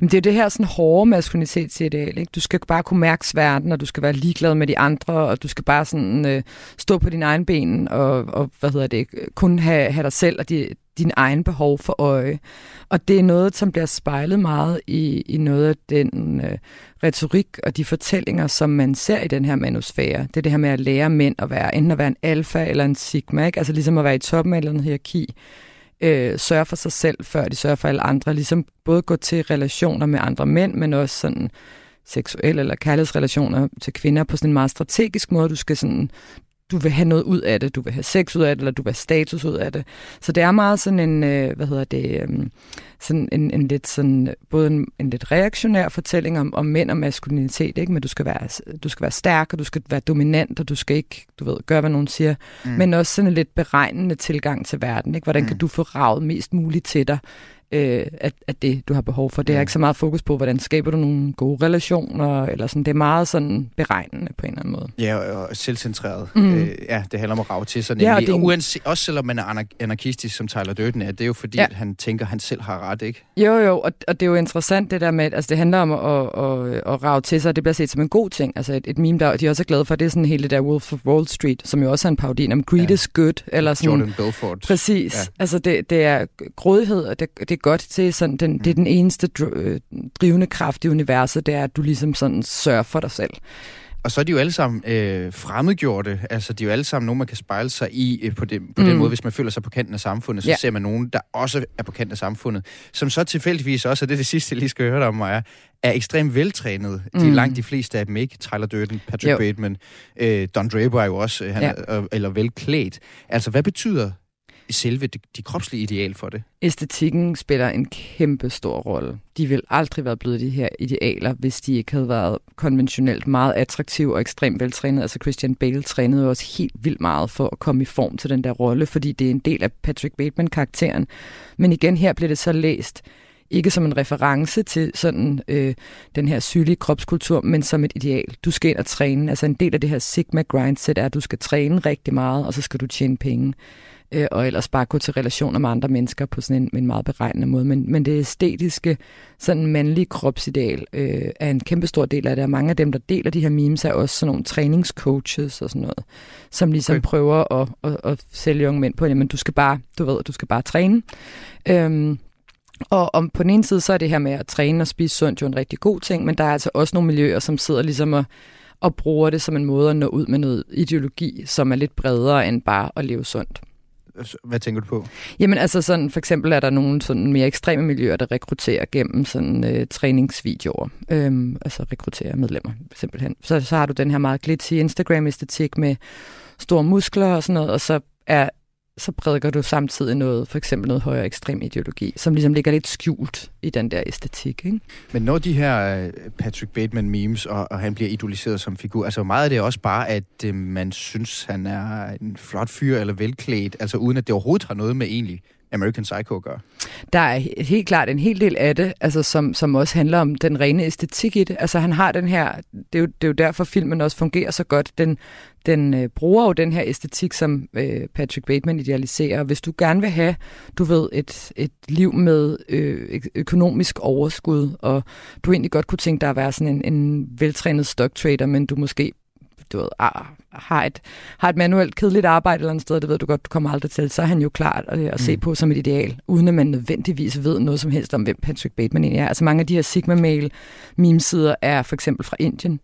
Jamen, det er det her sådan hårde maskulinitetsideal. Ikke? Du skal bare kunne mærke sværten, og du skal være ligeglad med de andre, og du skal bare sådan, øh, stå på dine egne ben, og, og hvad hedder det, kun have, have dig selv og de, din egen behov for øje. Og det er noget, som bliver spejlet meget i, i noget af den øh, retorik og de fortællinger, som man ser i den her manusfære. Det er det her med at lære mænd at være, enten at være en alfa eller en sigma, ikke? altså ligesom at være i toppen af en hierarki, øh, sørge for sig selv, før de sørger for alle andre, ligesom både gå til relationer med andre mænd, men også sådan seksuelle eller kærlighedsrelationer til kvinder på sådan en meget strategisk måde. Du skal sådan du vil have noget ud af det, du vil have sex ud af det, eller du vil have status ud af det. Så det er meget sådan en, øh, hvad hedder det, øh, sådan en, en lidt sådan, både en, en lidt reaktionær fortælling om, om mænd og maskulinitet, ikke? men du skal, være, du skal være stærk, og du skal være dominant, og du skal ikke, du ved, gøre, hvad nogen siger, mm. men også sådan en lidt beregnende tilgang til verden. Ikke? Hvordan mm. kan du få ravet mest muligt til dig? Øh, at, at det, du har behov for. Det er ikke så meget fokus på, hvordan skaber du nogle gode relationer, eller sådan. Det er meget sådan beregnende på en eller anden måde. Ja, og selvcentreret. Mm. Øh, ja, det handler om at rave til sig. Ja, og det uanset, også selvom man er anarkistisk, som Tyler Durden er, det er jo fordi, ja. at han tænker, at han selv har ret, ikke? Jo, jo, og, og det er jo interessant det der med, altså det handler om at, at, at, at rave til sig, og det bliver set som en god ting. Altså et, et meme, der de er også glade for, det er sådan hele det der Wolf of Wall Street, som jo også er en parodi om greed ja. is good, eller sådan. Jordan Belfort. Præcis. Ja. Altså det, det er grådighed, og det, det godt til sådan, den, det er den eneste øh, drivende kraft i universet, det er, at du ligesom sådan sørger for dig selv. Og så er de jo alle sammen øh, fremmedgjorte. Altså, de er jo alle sammen nogen, man kan spejle sig i øh, på, det, på mm. den måde. Hvis man føler sig på kanten af samfundet, så ja. ser man nogen, der også er på kanten af samfundet. Som så tilfældigvis også, og det er det sidste, jeg lige skal høre dig om, er, er ekstremt veltrænet. Mm. De er langt de fleste af dem ikke. Tyler Durden, Patrick jo. Bateman, øh, Don Draper er jo også, øh, han ja. er, eller velklædt. Altså, hvad betyder selve det, de kropslige ideal for det? Æstetikken spiller en kæmpe stor rolle. De vil aldrig være blevet de her idealer, hvis de ikke havde været konventionelt meget attraktive og ekstremt veltrænet. Altså Christian Bale trænede jo også helt vildt meget for at komme i form til den der rolle, fordi det er en del af Patrick Bateman-karakteren. Men igen, her bliver det så læst ikke som en reference til sådan øh, den her sygelige kropskultur, men som et ideal. Du skal ind og træne. Altså en del af det her Sigma Grindset er, at du skal træne rigtig meget, og så skal du tjene penge øh, og ellers bare gå til relationer med andre mennesker på sådan en, en meget beregnende måde. Men, men det æstetiske, sådan mandlige kropsideal, øh, er en kæmpe stor del af det, og mange af dem, der deler de her memes, er også sådan nogle træningscoaches og sådan noget, som ligesom okay. prøver at, at, at sælge unge mænd på, jamen du skal bare, du ved, du skal bare træne. Øhm, og om på den ene side, så er det her med at træne og spise sundt jo en rigtig god ting, men der er altså også nogle miljøer, som sidder ligesom og, og bruger det som en måde at nå ud med noget ideologi, som er lidt bredere end bare at leve sundt. Altså, hvad tænker du på? Jamen altså sådan, for eksempel er der nogle sådan mere ekstreme miljøer, der rekrutterer gennem sådan øh, træningsvideoer. Øhm, altså rekrutterer medlemmer, simpelthen. Så, så har du den her meget glitzy Instagram-æstetik med store muskler og sådan noget, og så er så prædiker du samtidig noget, for eksempel noget højere ekstrem ideologi, som ligesom ligger lidt skjult i den der æstetik. Ikke? Men når de her øh, Patrick Bateman memes, og, og han bliver idoliseret som figur, altså meget af det er også bare, at øh, man synes, han er en flot fyr eller velklædt, altså uden at det overhovedet har noget med egentlig American Psycho gør. Der er helt klart en hel del af det, altså som, som også handler om den rene æstetik i det. Altså han har den her, det er jo, det er jo derfor filmen også fungerer så godt. Den, den øh, bruger jo den her æstetik, som øh, Patrick Bateman idealiserer. Hvis du gerne vil have, du ved, et, et liv med øh, økonomisk overskud, og du egentlig godt kunne tænke dig at være sådan en, en veltrænet stock trader, men du måske du ved, ah, har, et, har et manuelt kedeligt arbejde eller andet sted, det ved du godt, du kommer aldrig til, så er han jo klar at, at mm. se på som et ideal, uden at man nødvendigvis ved noget som helst om, hvem Patrick Bateman egentlig er. Altså mange af de her Sigma-mail memesider er for eksempel fra Indien.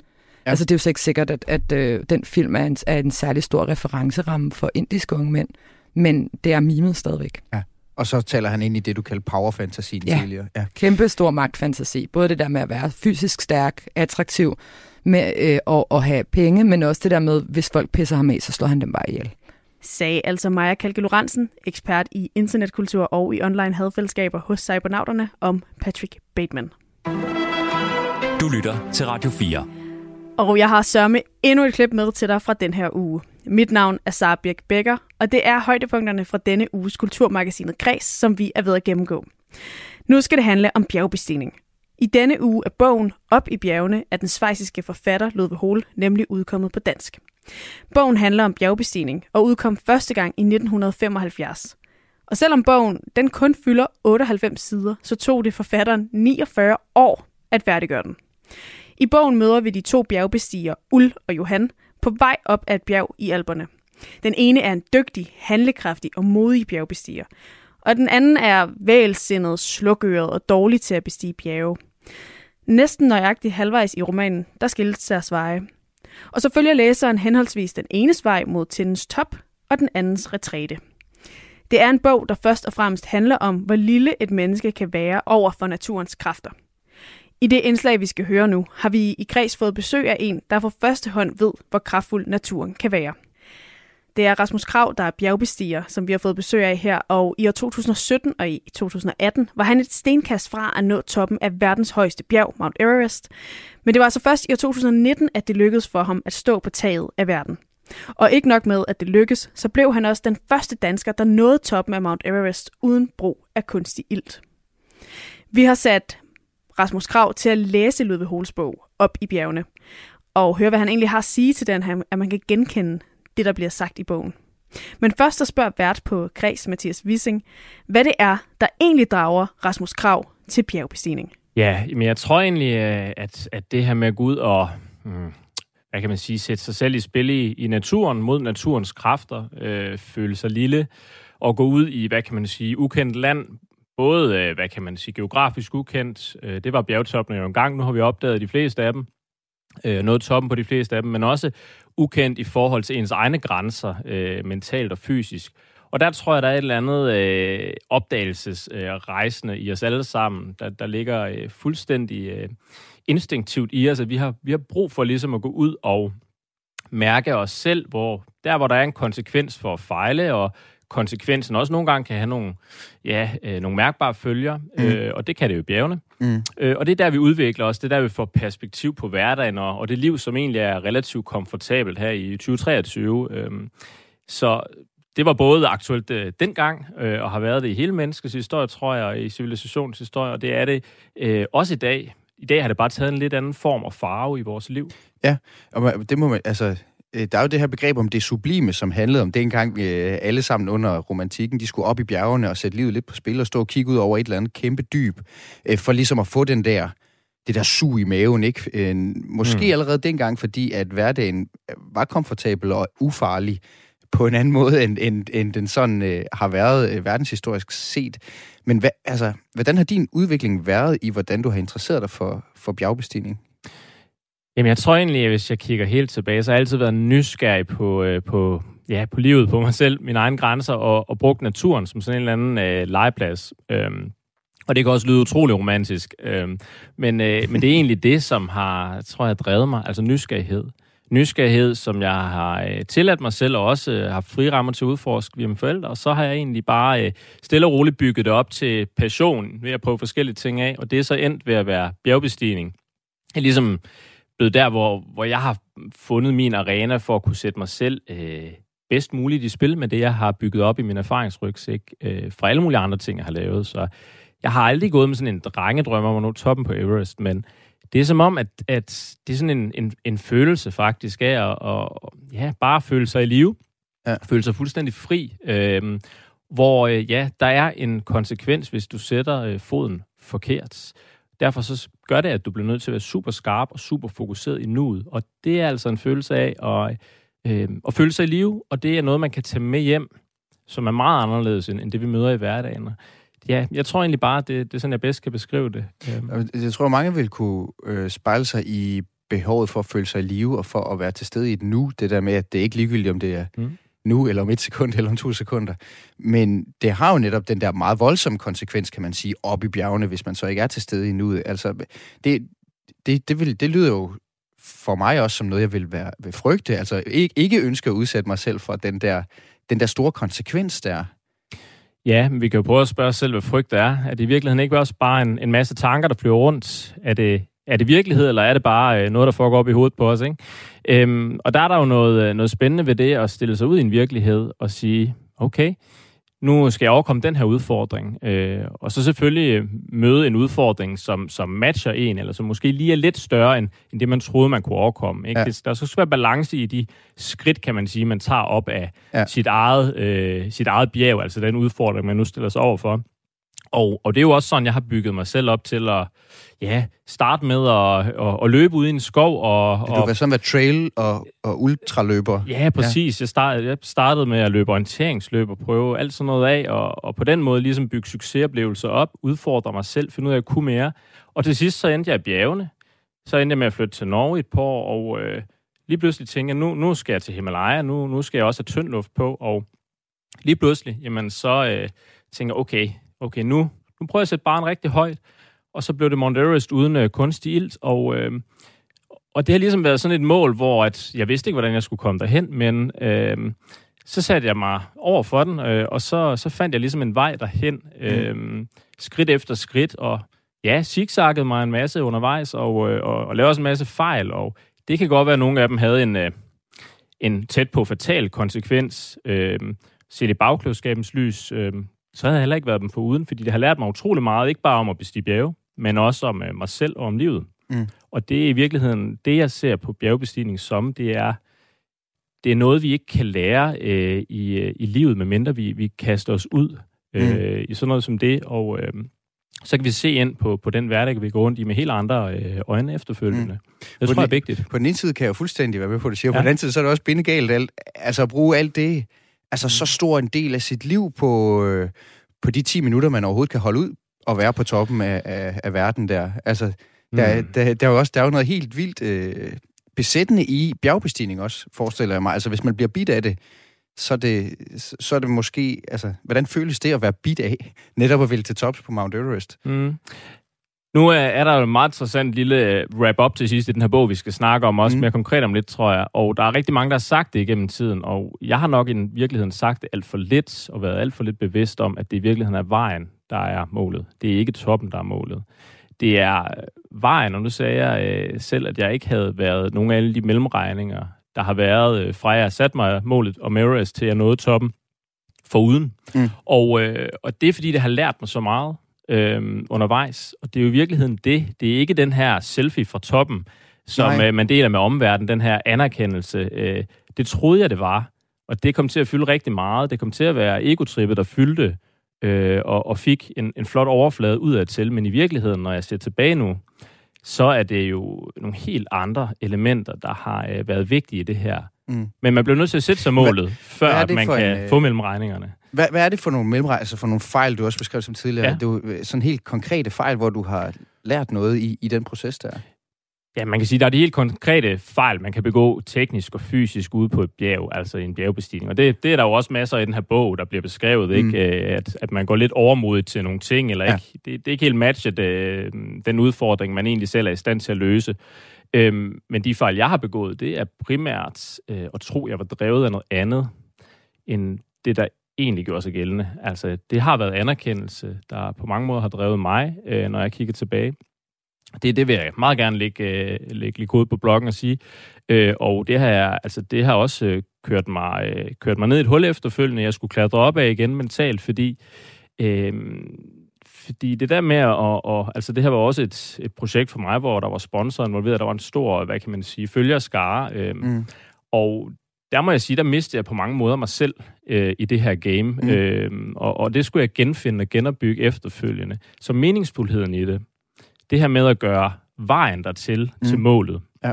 Ja. Altså det er jo så ikke sikkert, at, at øh, den film er en, er en særlig stor referenceramme for indiske unge mænd, men det er mimet stadigvæk. Ja. Og så taler han ind i det, du kalder powerfantasien ja. tidligere. Ja, kæmpe stor magtfantasi. Både det der med at være fysisk stærk, attraktiv, med øh, at, at have penge, men også det der med, hvis folk pisser ham af, så slår han dem bare ihjel. Sagde altså Maja Kalke Lorentzen, ekspert i internetkultur og i online hadfællesskaber hos Cybernauterne, om Patrick Bateman. Du lytter til Radio 4. Og jeg har sørme endnu et klip med til dig fra den her uge. Mit navn er Sara Birk Becker, og det er højdepunkterne fra denne uges kulturmagasinet Græs, som vi er ved at gennemgå. Nu skal det handle om bjergbestigning. I denne uge er bogen Op i bjergene af den svejsiske forfatter Ludvig Hol nemlig udkommet på dansk. Bogen handler om bjergbestigning og udkom første gang i 1975. Og selvom bogen den kun fylder 98 sider, så tog det forfatteren 49 år at færdiggøre den. I bogen møder vi de to bjergbestigere, Ul og Johan, på vej op ad et bjerg i Alperne. Den ene er en dygtig, handlekraftig og modig bjergbestiger, og den anden er vælsindet, slukøret og dårlig til at bestige bjerge. Næsten nøjagtigt halvvejs i romanen, der skilles deres veje. Og så følger læseren henholdsvis den enes vej mod tindens top og den andens retræte. Det er en bog, der først og fremmest handler om, hvor lille et menneske kan være over for naturens kræfter. I det indslag, vi skal høre nu, har vi i kreds fået besøg af en, der for første hånd ved, hvor kraftfuld naturen kan være. Det er Rasmus Krav, der er bjergbestiger, som vi har fået besøg af her, og i år 2017 og i 2018 var han et stenkast fra at nå toppen af verdens højeste bjerg, Mount Everest. Men det var altså først i år 2019, at det lykkedes for ham at stå på taget af verden. Og ikke nok med, at det lykkedes, så blev han også den første dansker, der nåede toppen af Mount Everest uden brug af kunstig ilt. Vi har sat Rasmus Krav til at læse Ludvig Holes bog op i bjergene, og høre, hvad han egentlig har at sige til den her, at man kan genkende det, der bliver sagt i bogen. Men først så spørger vært på Græs Mathias Wissing, hvad det er, der egentlig drager Rasmus Krav til bjergbestigning. Ja, men jeg tror egentlig, øh, at, at det her med at gå ud og, hmm, hvad kan man sige, sætte sig selv i spil i, i naturen, mod naturens kræfter, øh, føle sig lille, og gå ud i, hvad kan man sige, ukendt land, både, øh, hvad kan man sige, geografisk ukendt, øh, det var bjergtoppene jo engang, nu har vi opdaget de fleste af dem, øh, noget toppen på de fleste af dem, men også ukendt i forhold til ens egne grænser, øh, mentalt og fysisk. Og der tror jeg, der er et eller andet øh, opdagelsesrejsende øh, i os alle sammen, der, der ligger øh, fuldstændig øh, instinktivt i os, at vi har, vi har brug for ligesom at gå ud og mærke os selv, hvor der, hvor der er en konsekvens for at fejle, og konsekvensen også nogle gange kan have nogle, ja, øh, nogle mærkbare følger, mm. øh, og det kan det jo bjergene. Mm. Øh, og det er der, vi udvikler os, det er der, vi får perspektiv på hverdagen, og, og det liv, som egentlig er relativt komfortabelt her i 2023. Øh, så det var både aktuelt øh, dengang, øh, og har været det i hele menneskets historie, tror jeg, og i civilisationens historie, og det er det øh, også i dag. I dag har det bare taget en lidt anden form og farve i vores liv. Ja, og det må man, altså, der er jo det her begreb om det sublime, som handlede om dengang øh, alle sammen under romantikken, de skulle op i bjergene og sætte livet lidt på spil og stå og kigge ud over et eller andet kæmpe dyb, øh, for ligesom at få den der det der sug i maven, ikke? Øh, måske mm. allerede dengang, fordi at hverdagen var komfortabel og ufarlig på en anden måde, end, end, end den sådan øh, har været øh, verdenshistorisk set. Men hvad, altså, hvordan har din udvikling været i, hvordan du har interesseret dig for, for bjergbestigning? Jamen, jeg tror egentlig, at hvis jeg kigger helt tilbage, så har jeg altid været nysgerrig på, øh, på, ja, på livet, på mig selv, mine egne grænser, og, og brugt naturen som sådan en eller anden øh, legeplads. Øhm, og det kan også lyde utrolig romantisk. Øhm, men, øh, men det er egentlig det, som har, tror jeg, drevet mig, altså nysgerrighed. Nysgerrighed, som jeg har øh, tilladt mig selv, og også øh, haft frirammer til at udforske via mine forældre, og så har jeg egentlig bare øh, stille og roligt bygget det op til passion ved at prøve forskellige ting af, og det er så endt ved at være bjergbestigning. Jeg er ligesom blevet der, hvor, hvor jeg har fundet min arena for at kunne sætte mig selv øh, bedst muligt i spil med det, jeg har bygget op i min erfaringsrygsæk øh, fra alle mulige andre ting, jeg har lavet. Så jeg har aldrig gået med sådan en drengedrøm om at nå toppen på Everest, men det er som om, at, at det er sådan en, en, en følelse faktisk af at, at ja, bare føle sig i live, ja. føle sig fuldstændig fri, øh, hvor øh, ja, der er en konsekvens, hvis du sætter øh, foden forkert. Derfor så gør det, at du bliver nødt til at være super skarp og super fokuseret i nuet. Og det er altså en følelse af at, øh, at føle sig i live, og det er noget, man kan tage med hjem, som er meget anderledes end, end det, vi møder i hverdagen. Ja, jeg tror egentlig bare, det, det er sådan, jeg bedst kan beskrive det. Øhm. Jeg tror, mange vil kunne øh, spejle sig i behovet for at føle sig i live og for at være til stede i et nu. Det der med, at det er ikke ligegyldigt, om det er mm nu, eller om et sekund, [LAUGHS] eller om to sekunder. Men det har jo netop den der meget voldsomme konsekvens, kan man sige, op i bjergene, hvis man så ikke er til stede i nuet. Altså, det, det, det, vil, det lyder jo for mig også som noget, jeg vil, være, vil frygte. Altså ikke, ikke ønske at udsætte mig selv for den der, den der store konsekvens der. Ja, men vi kan jo prøve at spørge os selv, hvad frygt er. Er det i virkeligheden ikke også bare en, en masse tanker, der flyver rundt? Er det, er det virkelighed, eller er det bare øh, noget, der foregår op i hovedet på os? Ikke? Øhm, og der er der jo noget, øh, noget spændende ved det at stille sig ud i en virkelighed og sige, okay, nu skal jeg overkomme den her udfordring. Øh, og så selvfølgelig øh, møde en udfordring, som, som matcher en, eller som måske lige er lidt større, end, end det, man troede, man kunne overkomme. Ikke? Ja. Det, der skal være balance i de skridt, kan man sige, man tager op af ja. sit, eget, øh, sit eget bjerg, altså den udfordring, man nu stiller sig over for. Og, og det er jo også sådan, jeg har bygget mig selv op til at ja, starte med at, at, at løbe ud i en skov. Og, og, du var sådan være trail- og, og ultraløber. Ja, præcis. Ja. Jeg, start, jeg startede med at løbe orienteringsløb og prøve alt sådan noget af, og, og på den måde ligesom bygge succesoplevelser op, udfordre mig selv, finde ud af, at jeg kunne mere. Og til sidst så endte jeg i bjergene. Så endte jeg med at flytte til Norge et par år, og øh, lige pludselig tænkte jeg, nu, nu skal jeg til Himalaya, nu, nu skal jeg også have tynd luft på, og lige pludselig, jamen så øh, tænker jeg, okay, okay, nu, nu prøver jeg at sætte barn rigtig højt, og så blev det Mount Everest uden øh, kunstig ilt, og, øh, og det har ligesom været sådan et mål, hvor at, jeg vidste ikke, hvordan jeg skulle komme derhen, men øh, så satte jeg mig over for den, øh, og så, så fandt jeg ligesom en vej derhen, øh, mm. skridt efter skridt, og ja, zigzaggede mig en masse undervejs, og, øh, og, og lavede også en masse fejl, og det kan godt være, at nogle af dem havde en, øh, en tæt på fatal konsekvens, øh, set i bagklodskabens lys, øh, så havde jeg heller ikke været dem for uden, fordi det har lært mig utrolig meget, ikke bare om at bestige bjerge, men også om øh, mig selv og om livet. Mm. Og det er i virkeligheden, det jeg ser på bjergbestigning som, det er, det er noget, vi ikke kan lære øh, i, øh, i livet, medmindre vi, vi kaster os ud øh, mm. i sådan noget som det, og øh, så kan vi se ind på, på den hverdag, vi går rundt i med helt andre øh, øjne efterfølgende. Mm. Det tror jeg er vigtigt. På den ene side kan jeg jo fuldstændig være med på, det siger. Ja. På den anden side, så er det også bindegalt. Alt, altså at bruge alt det, altså så stor en del af sit liv på, øh, på de 10 minutter, man overhovedet kan holde ud at være på toppen af, af, af verden der. Altså, der, mm. der, der, er jo også der er jo noget helt vildt øh, besættende i bjergbestigning også, forestiller jeg mig. Altså, hvis man bliver bidt af det, så er det, så er det måske... Altså, hvordan føles det at være bidt af, netop at ville til tops på Mount Everest? Mm. Nu er, er der jo en meget interessant lille øh, wrap-up til sidst i den her bog, vi skal snakke om, også mm. mere konkret om lidt, tror jeg. Og der er rigtig mange, der har sagt det igennem tiden, og jeg har nok i virkeligheden sagt det alt for lidt, og været alt for lidt bevidst om, at det i virkeligheden er vejen, der er målet. Det er ikke toppen, der er målet. Det er øh, vejen, og nu sagde jeg øh, selv, at jeg ikke havde været nogle af alle de mellemregninger, der har været øh, fra jeg har sat mig målet om Everest til jeg nåede toppen foruden. Mm. Og, øh, og det er fordi, det har lært mig så meget øh, undervejs. Og det er jo i virkeligheden det. Det er ikke den her selfie fra toppen, som øh, man deler med omverdenen, den her anerkendelse. Øh, Det troede jeg, det var. Og det kom til at fylde rigtig meget. Det kom til at være egotrippet, der fyldte øh, og, og fik en, en flot overflade ud af til. Men i virkeligheden, når jeg ser tilbage nu, så er det jo nogle helt andre elementer, der har øh, været vigtige i det her. Mm. Men man bliver nødt til at sætte sig målet, hvad, før hvad man kan en, øh, få mellemregningerne. Hvad, hvad er det for nogle mellemregninger, altså for nogle fejl, du også beskrev som tidligere? Ja. Det er jo øh, sådan helt konkrete fejl, hvor du har lært noget i, i den proces der. Ja, man kan sige, at der er de helt konkrete fejl, man kan begå teknisk og fysisk ude på et bjerg, altså en bjergbestigning. Og det, det er der jo også masser i den her bog, der bliver beskrevet, mm. ikke? At, at man går lidt overmodigt til nogle ting, eller ja. ikke. Det, det er ikke helt matchet øh, den udfordring, man egentlig selv er i stand til at løse. Øhm, men de fejl, jeg har begået, det er primært øh, at tro, jeg var drevet af noget andet, end det, der egentlig gjorde sig gældende. Altså, det har været anerkendelse, der på mange måder har drevet mig, øh, når jeg kigger tilbage. Det, det vil jeg meget gerne lægge, øh, lægge lige kode på bloggen og sige. Øh, og det har, altså, det har også øh, kørt, mig, øh, kørt mig ned i et hul efterfølgende. Jeg skulle klatre op af igen mentalt, fordi... Øh, fordi det der med at, og, og, altså det her var også et, et projekt for mig, hvor der var sponsor involveret, der var en stor, hvad kan man sige, følgerskare, øh, mm. og der må jeg sige, der mistede jeg på mange måder mig selv øh, i det her game, mm. øh, og, og det skulle jeg genfinde og genopbygge efterfølgende. Så meningsfuldheden i det, det her med at gøre vejen dertil mm. til målet, ja.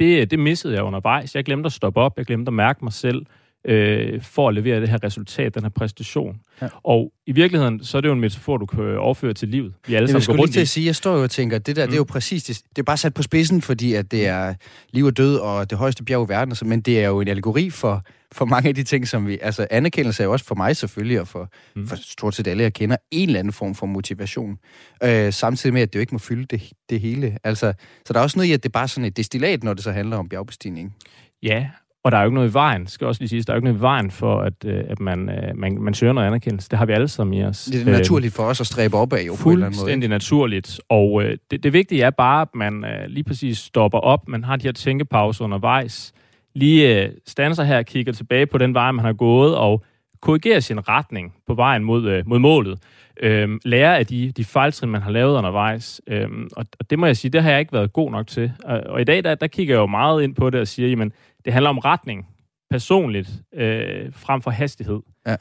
det, det missede jeg undervejs. Jeg glemte at stoppe op, jeg glemte at mærke mig selv, øh, for at levere det her resultat, den her præstation. Ja. Og i virkeligheden, så er det jo en metafor, du kan overføre til livet. Vi alle jeg skulle lige til at sige, jeg står jo og tænker, at det der, mm. det er jo mm. præcis, det, det er bare sat på spidsen, fordi at det er liv og død og det højeste bjerg i verden, men det er jo en allegori for, for mange af de ting, som vi... Altså, anerkendelse er jo også for mig selvfølgelig, og for, mm. for stort set alle, jeg kender, en eller anden form for motivation. Øh, samtidig med, at det jo ikke må fylde det, det hele. Altså, så der er også noget i, at det er bare sådan et destillat, når det så handler om bjergbestigning. Ja, og der er jo ikke noget i vejen, skal også lige sige, der er jo ikke noget i vejen for, at, øh, at man, øh, man, man søger noget anerkendelse. Det har vi alle sammen i os. Det er naturligt for os at stræbe op af, jo, på en eller anden måde. Fuldstændig naturligt. Og øh, det, det vigtige er bare, at man øh, lige præcis stopper op, man har de her tænkepauser undervejs, lige øh, standser her og kigger tilbage på den vej, man har gået, og korrigerer sin retning på vejen mod, øh, mod målet. Øhm, lære af de, de fejltrin, man har lavet undervejs. Øhm, og, og det må jeg sige, det har jeg ikke været god nok til. Og, og i dag, der, der kigger jeg jo meget ind på det og siger, jamen, det handler om retning, personligt, øh, frem for hastighed. Ja.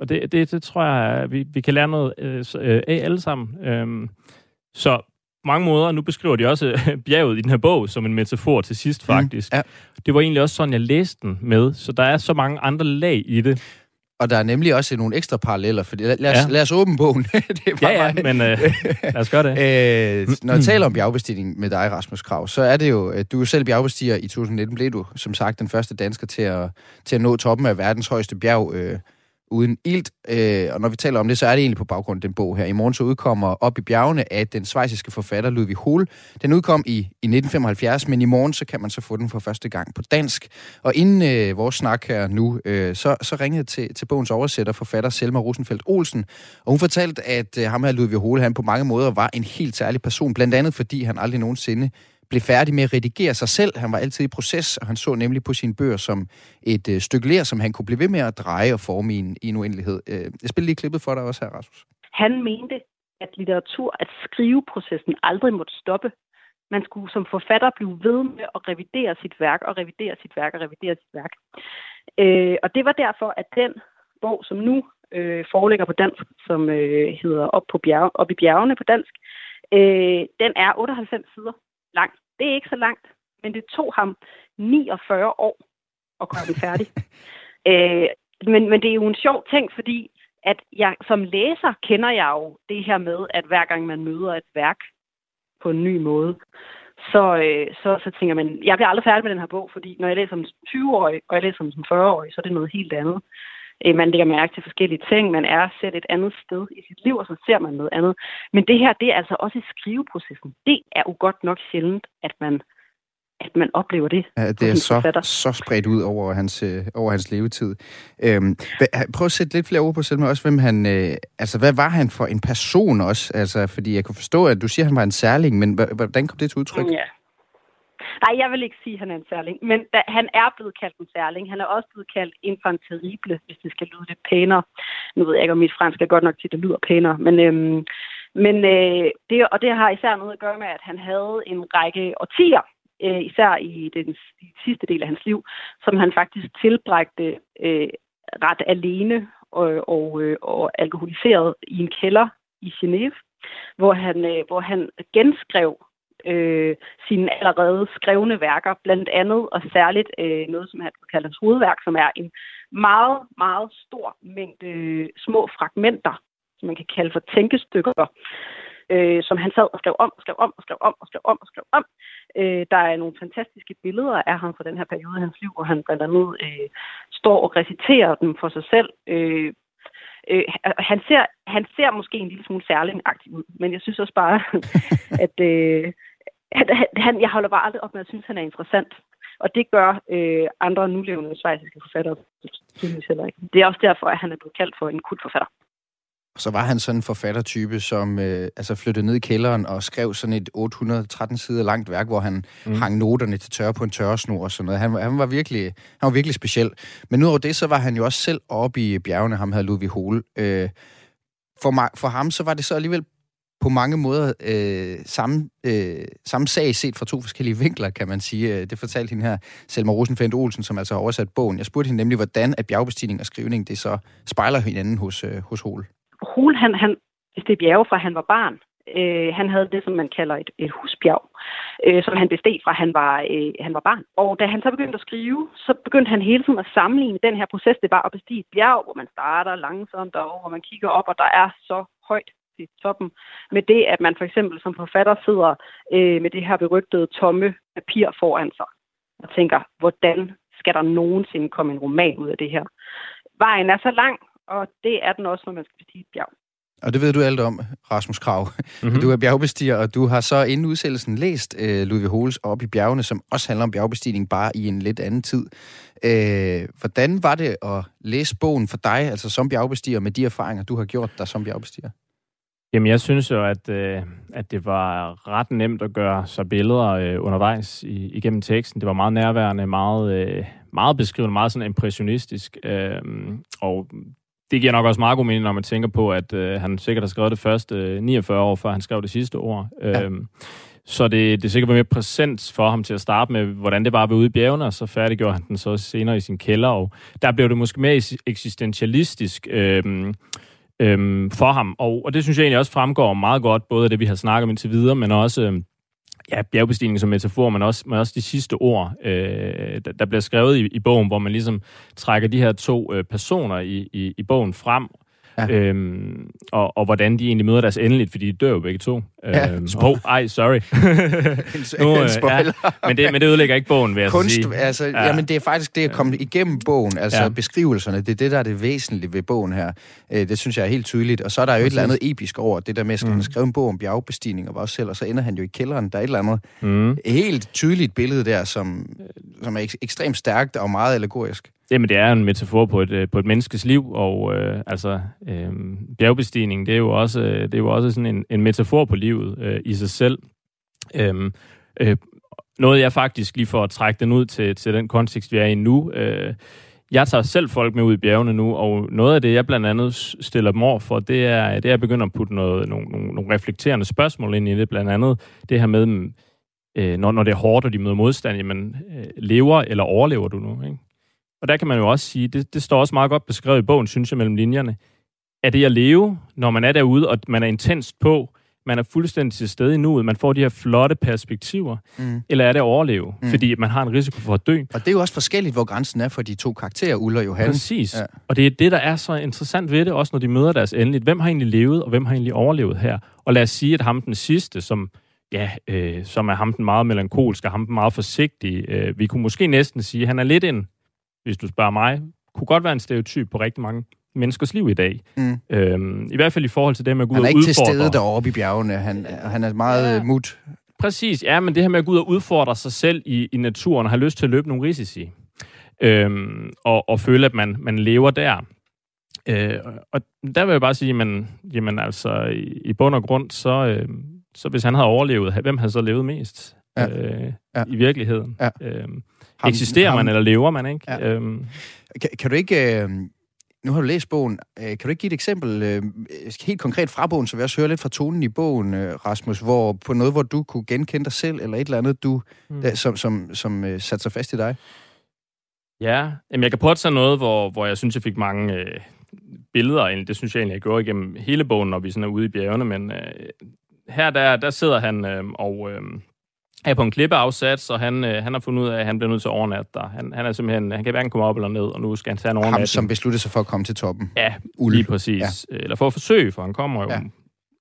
Og det, det, det tror jeg, vi, vi kan lære noget øh, øh af alle sammen. Øhm, så mange måder, nu beskriver de også [LAUGHS] bjerget i den her bog som en metafor til sidst mm, faktisk. Mm, ja. Det var egentlig også sådan, jeg læste den med, så der er så mange andre lag i det. Og der er nemlig også nogle ekstra paralleller, for lad, lad, os, ja. lad os åbne bogen. [LAUGHS] det er ja, ja, men øh, lad os gøre det. [LAUGHS] øh, når jeg taler om bjergbestigning med dig, Rasmus Krav, så er det jo, at du er selv bjergbestiger i 2019, blev du som sagt den første dansker til at, til at nå toppen af verdens højeste bjerg, øh, uden ilt. Øh, og når vi taler om det, så er det egentlig på baggrund af den bog her. I morgen så udkommer Op i bjergene af den svejsiske forfatter Ludvig Hohl. Den udkom i, i 1975, men i morgen så kan man så få den for første gang på dansk. Og inden øh, vores snak her nu, øh, så, så ringede jeg til, til bogens oversætter, forfatter Selma Rosenfeldt Olsen, og hun fortalte, at øh, ham her Ludvig Hohl, han på mange måder var en helt særlig person, blandt andet fordi han aldrig nogensinde blev færdig med at redigere sig selv. Han var altid i proces, og han så nemlig på sine bøger som et øh, stykke ler, som han kunne blive ved med at dreje og forme i en, i en uendelighed. Øh, jeg spiller lige klippet for dig også her, Rasmus. Han mente, at litteratur, at skriveprocessen aldrig måtte stoppe. Man skulle som forfatter blive ved med at revidere sit værk, og revidere sit værk, og revidere sit værk. Øh, og det var derfor, at den bog, som nu øh, foreligger på dansk, som øh, hedder Op, på bjerg, Op i bjergene på dansk, øh, den er 98 sider lang. Det er ikke så langt, men det tog ham 49 år at gøre den [LAUGHS] færdig. øh, men, men det er jo en sjov ting, fordi at jeg som læser kender jeg jo det her med, at hver gang man møder et værk på en ny måde, så, øh, så, så tænker man, jeg bliver aldrig færdig med den her bog, fordi når jeg læser som 20-årig, og jeg læser som 40-årig, så er det noget helt andet. Øh, man lægger mærke til forskellige ting. Man er selv et andet sted i sit liv, og så ser man noget andet. Men det her, det er altså også i skriveprocessen. Det er jo godt nok sjældent, at man at man oplever det. Ja, det er så, så spredt ud over hans, øh, over hans levetid. Øhm, prøv at sætte lidt flere ord på selv med også, hvem han, øh, altså hvad var han for en person også? Altså, fordi jeg kunne forstå, at du siger, at han var en særling, men hvordan kom det til udtryk? Ja, Nej, jeg vil ikke sige, at han er en særling, men da, han er blevet kaldt en særling. Han er også blevet kaldt infant terrible, hvis det skal lyde lidt pænere. Nu ved jeg ikke, om mit fransk er godt nok til, at det lyder pænere, men, øhm, men øh, det, og det har især noget at gøre med, at han havde en række årtier øh, især i den sidste del af hans liv, som han faktisk tilbragte øh, ret alene og, og, øh, og alkoholiseret i en kælder i Genève, hvor han, øh, hvor han genskrev øh, sine allerede skrevne værker, blandt andet og særligt øh, noget, som han kalder hans hovedværk, som er en meget, meget stor mængde øh, små fragmenter, som man kan kalde for tænkestykker, øh, som han sad og skrev om, og skrev om, og skrev om, og skrev om, og skrev om. Øh, der er nogle fantastiske billeder af ham fra den her periode i hans liv, hvor han blandt andet øh, står og reciterer dem for sig selv. Øh, øh, han, ser, han ser måske en lille smule særlig ud, men jeg synes også bare, [LAUGHS] at øh, han, han, jeg holder bare aldrig op med at synes, at han er interessant. Og det gør øh, andre nulevende svejsiske forfattere tydeligvis heller ikke. Det er også derfor, at han er blevet kaldt for en kultforfatter. Så var han sådan en forfattertype, som øh, altså flyttede ned i kælderen og skrev sådan et 813 sider langt værk, hvor han mm. hang noterne til tørre på en tørresnor og sådan noget. Han, han, var virkelig, han var virkelig speciel. Men udover det, så var han jo også selv oppe i bjergene, ham havde Ludvig Hole. Øh, for, for ham, så var det så alligevel på mange måder øh, samme, øh, samme sag set fra to forskellige vinkler, kan man sige. Øh, det fortalte hende her, Selma Rosenfeldt Olsen, som altså har oversat bogen. Jeg spurgte hende nemlig, hvordan at bjergbestigning og skrivning, det så spejler hinanden hos, øh, hos Hol. Hol, han, han det bjerge fra han var barn. Øh, han havde det, som man kalder et, et husbjerg, øh, som han besteg fra, han var, øh, han var barn. Og da han så begyndte at skrive, så begyndte han hele tiden at sammenligne den her proces. Det var at bestige et bjerg, hvor man starter langsomt og hvor man kigger op, og der er så højt til toppen, med det, at man for eksempel som forfatter sidder øh, med det her berygtede tomme papir foran sig og tænker, hvordan skal der nogensinde komme en roman ud af det her? Vejen er så lang, og det er den også, når man skal bestige et bjerg. Og det ved du alt om, Rasmus Krav. Mm-hmm. Du er bjergbestiger, og du har så inden udsættelsen læst øh, Ludvig Holes op i bjergene, som også handler om bjergbestigning, bare i en lidt anden tid. Øh, hvordan var det at læse bogen for dig, altså som bjergbestiger, med de erfaringer, du har gjort dig som bjergbestiger? Jamen, jeg synes jo, at, øh, at det var ret nemt at gøre sig billeder øh, undervejs i, igennem teksten. Det var meget nærværende, meget, øh, meget beskrivende, meget sådan impressionistisk. Øh, og det giver nok også meget god mening, når man tænker på, at øh, han sikkert har skrevet det første øh, 49 år, før han skrev det sidste ord. Ja. Øhm, så det, det sikkert var mere præsent for ham til at starte med, hvordan det var ved ude i bjergene, og så færdiggjorde han den så senere i sin kælder. Og der blev det måske mere eksistentialistisk øhm, øhm, for ham. Og, og det synes jeg egentlig også fremgår meget godt, både af det, vi har snakket om indtil videre, men også... Øhm, ja, bjergbestigning som metafor, men også, men også de sidste ord, øh, der, der bliver skrevet i, i bogen, hvor man ligesom trækker de her to øh, personer i, i, i bogen frem, Ja. Øhm, og, og hvordan de egentlig møder deres endeligt, fordi de dør jo begge to. Ja. Øhm, oh, ej, sorry. [LAUGHS] nu, øh, ja, men, det, men det ødelægger ikke bogen, vil jeg Kunst, sige. Altså, ja. Jamen, det er faktisk det at komme igennem bogen, altså ja. beskrivelserne, det er det, der er det væsentlige ved bogen her. Øh, det synes jeg er helt tydeligt. Og så er der jo et eller andet episk over det der med, at mm. han skrev en bog om bjergbestigning og var også selv, og så ender han jo i kælderen. Der er et eller andet mm. helt tydeligt billede der, som, som er ek- ekstremt stærkt og meget allegorisk. Jamen, det er en metafor på et, øh, på et menneskes liv, og øh, altså, øh, bjergbestigning, det er jo også, det er jo også sådan en, en metafor på livet øh, i sig selv. Øhm, øh, noget, jeg faktisk lige for at trække den ud til, til den kontekst, vi er i nu, øh, jeg tager selv folk med ud i bjergene nu, og noget af det, jeg blandt andet stiller dem over for, det er, det er at begynde at putte noget, nogle, nogle, nogle reflekterende spørgsmål ind i det, blandt andet det her med, øh, når, når det er hårdt, og de møder modstand, jamen, øh, lever eller overlever du nu? Ikke? Og der kan man jo også sige, det, det står også meget godt beskrevet i bogen, synes jeg, mellem linjerne. Er det at leve, når man er derude, og man er intenst på, man er fuldstændig til stede i nuet, man får de her flotte perspektiver, mm. eller er det at overleve, mm. fordi man har en risiko for at dø? Og det er jo også forskelligt, hvor grænsen er for de to karakterer, Ulla og Johan. Præcis. Ja. Og det er det, der er så interessant ved det, også når de møder deres endeligt. Hvem har egentlig levet, og hvem har egentlig overlevet her? Og lad os sige, at ham den sidste, som ja, øh, som er ham den meget melankolske, ham den meget forsigtige, øh, vi kunne måske næsten sige, at han er lidt en hvis du spørger mig, kunne godt være en stereotyp på rigtig mange menneskers liv i dag. Mm. Øhm, I hvert fald i forhold til det med at gå ud og udfordre. Han er ikke til stede deroppe i bjergene. Han, han er meget ja. mut. Præcis, ja, men det her med at gå ud og udfordre sig selv i, i naturen og have lyst til at løbe nogle risici. Øhm, og, og føle, at man, man lever der. Øh, og der vil jeg bare sige, men, jamen altså, i, i bund og grund, så, øh, så hvis han havde overlevet, hvem havde så levet mest ja. Øh, ja. i virkeligheden? Ja. Øh, ham, Eksisterer ham, man, eller lever man, ikke? Ja. Øhm. Kan, kan du ikke... Øh, nu har du læst bogen. Øh, kan du ikke give et eksempel øh, helt konkret fra bogen, så vi også hører lidt fra tonen i bogen, øh, Rasmus, hvor på noget, hvor du kunne genkende dig selv, eller et eller andet, du, mm. der, som, som, som satte sig fast i dig? Ja, jamen jeg kan prøve at tage noget, hvor, hvor jeg synes, jeg fik mange øh, billeder. Det synes jeg egentlig, jeg gjorde igennem hele bogen, når vi sådan er ude i bjergene. Men øh, her der, der sidder han øh, og øh, er på en klippeafsat, så han, øh, han har fundet ud af, at han bliver nødt til at overnatte der. Han, han, er simpelthen, han kan hverken komme op eller ned, og nu skal han tage en overnatning. Ham, som besluttede sig for at komme til toppen. Ja, Ulf. lige præcis. Ja. Eller for at forsøge, for han kommer jo ja.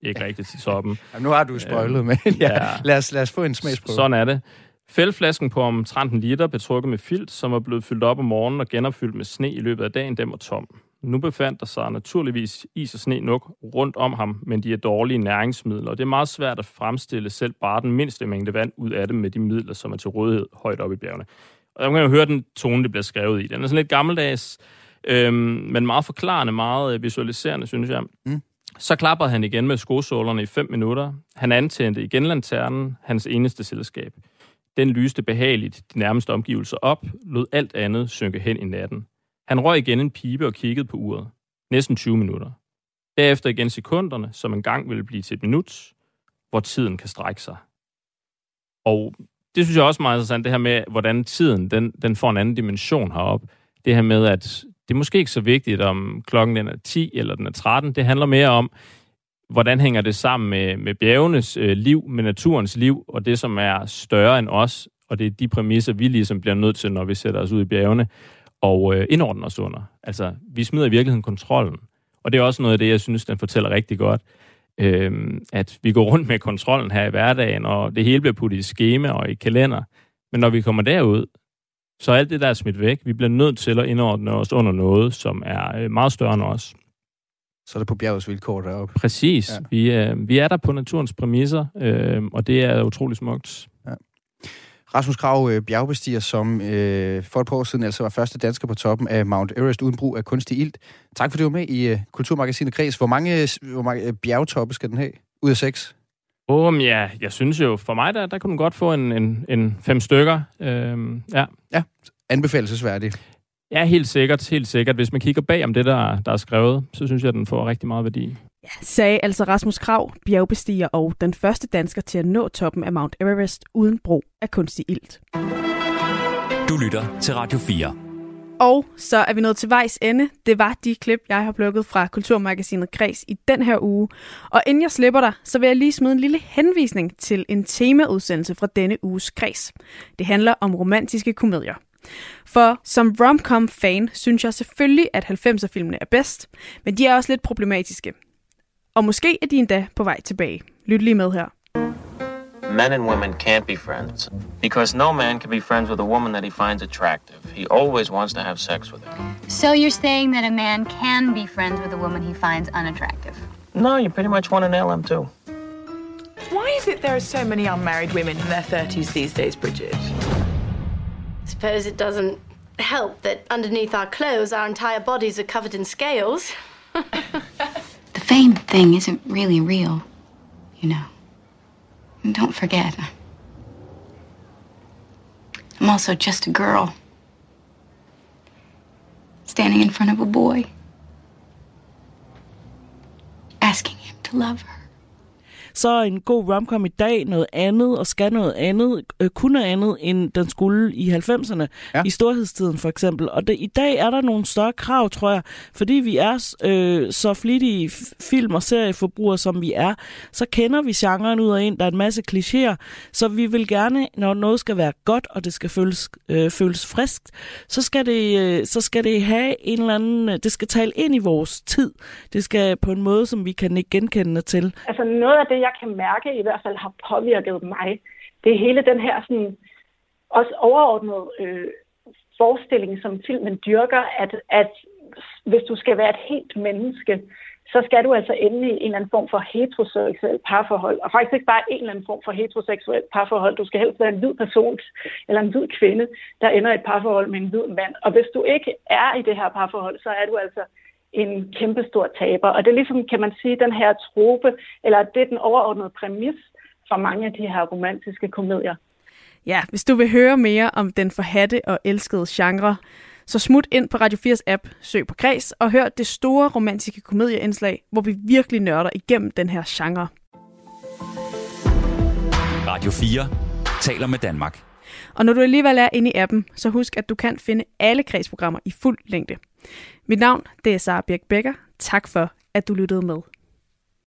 ikke rigtigt til toppen. [LAUGHS] Jamen, nu har du spoilet, øh, men ja, ja. Lad, os, lad os få en smagsprøve. Sådan er det. Fældflasken på omtrent en liter, betrukket med filt, som er blevet fyldt op om morgenen og genopfyldt med sne i løbet af dagen, den var tom. Nu befandt der sig naturligvis is og sne nok rundt om ham, men de er dårlige næringsmidler, og det er meget svært at fremstille selv bare den mindste mængde vand ud af det med de midler, som er til rådighed højt oppe i bjergene. Og der kan jo høre den tone, det bliver skrevet i. Den er sådan lidt gammeldags, øhm, men meget forklarende, meget visualiserende, synes jeg. Mm. Så klapper han igen med skosålerne i 5 minutter. Han antændte igen lanternen, hans eneste selskab. Den lyste behageligt de nærmeste omgivelser op, lod alt andet synke hen i natten. Han røg igen en pibe og kiggede på uret. Næsten 20 minutter. Derefter igen sekunderne, som engang ville blive til et minut, hvor tiden kan strække sig. Og det synes jeg også er meget interessant, det her med, hvordan tiden den, den får en anden dimension herop. Det her med, at det er måske ikke så vigtigt, om klokken den er 10 eller den er 13. Det handler mere om, hvordan hænger det sammen med, med bjergenes øh, liv, med naturens liv, og det, som er større end os, og det er de præmisser, vi ligesom bliver nødt til, når vi sætter os ud i bjergene, og øh, indordne os under. Altså, vi smider i virkeligheden kontrollen. Og det er også noget af det, jeg synes, den fortæller rigtig godt. Øh, at vi går rundt med kontrollen her i hverdagen, og det hele bliver puttet i schema og i kalender. Men når vi kommer derud, så er alt det der er smidt væk. Vi bliver nødt til at indordne os under noget, som er øh, meget større end os. Så er det på bjergets vilkår deroppe. Præcis. Ja. Vi, øh, vi er der på naturens præmisser, øh, og det er utrolig smukt. Ja. Rasmus Krav, øh, bjergbestiger, som øh, for et par år siden altså var første dansker på toppen af Mount Everest uden brug af kunstig ilt. Tak for, du var med i øh, Kulturmagasinet Kreds. Hvor mange, hvor mange øh, bjergtoppe skal den have? Ud af seks? Um, ja, jeg synes jo, for mig, der, der kunne den godt få en, en, en fem stykker. Øhm, ja. ja, anbefalesværdigt. Ja, helt sikkert, helt sikkert. Hvis man kigger bag om det, der, der er skrevet, så synes jeg, at den får rigtig meget værdi. Ja, sagde altså Rasmus Krav, bjergbestiger og den første dansker til at nå toppen af Mount Everest uden brug af kunstig ilt. Du lytter til Radio 4. Og så er vi nået til vejs ende. Det var de klip, jeg har plukket fra Kulturmagasinet Græs i den her uge. Og inden jeg slipper dig, så vil jeg lige smide en lille henvisning til en temaudsendelse fra denne uges Græs. Det handler om romantiske komedier. For som romcom-fan synes jeg selvfølgelig, at 90'er-filmene er bedst, men de er også lidt problematiske. Og måske er de endda på vej tilbage. Lyt lige med her. Men and women can't be friends because no man can be friends with a woman that he finds attractive. He always wants to have sex with her. So you're saying that a man can be friends with a woman he finds unattractive? No, you pretty much want to nail him too. Why is it there are so many unmarried women in their 30s these days, Bridget? Suppose it doesn't help that underneath our clothes our entire bodies are covered in scales. [LAUGHS] fame thing isn't really real, you know. And don't forget, I'm also just a girl standing in front of a boy, asking him to love her. Så er en god romcom i dag noget andet, og skal noget andet, øh, kun noget andet, end den skulle i 90'erne, ja. i storhedstiden for eksempel. Og det, i dag er der nogle større krav, tror jeg, fordi vi er øh, så flittige film- og serieforbrugere, som vi er, så kender vi genren ud og ind. Der er en masse klichéer, så vi vil gerne, når noget skal være godt, og det skal føles, øh, føles friskt, så skal, det, øh, så skal det have en eller anden, øh, det skal tale ind i vores tid. Det skal på en måde, som vi kan ikke genkende til. Altså noget af det, jeg kan mærke i hvert fald har påvirket mig, det er hele den her sådan, også overordnede øh, forestilling, som filmen dyrker, at, at hvis du skal være et helt menneske, så skal du altså ende i en eller anden form for heteroseksuel parforhold. Og faktisk ikke bare en eller anden form for heteroseksuel parforhold. Du skal helst være en hvid person eller en hvid kvinde, der ender i et parforhold med en hvid mand. Og hvis du ikke er i det her parforhold, så er du altså en kæmpestor taber. Og det er ligesom, kan man sige, den her trope, eller det er den overordnede præmis for mange af de her romantiske komedier. Ja, hvis du vil høre mere om den forhatte og elskede genre, Så smut ind på Radio 4's app, søg på Græs og hør det store romantiske komedieindslag, hvor vi virkelig nørder igennem den her genre. Radio 4 taler med Danmark. Og når du alligevel er inde i appen, så husk, at du kan finde alle kredsprogrammer i fuld længde. Mit navn det er Sara Birk Becker. Tak for, at du lyttede med.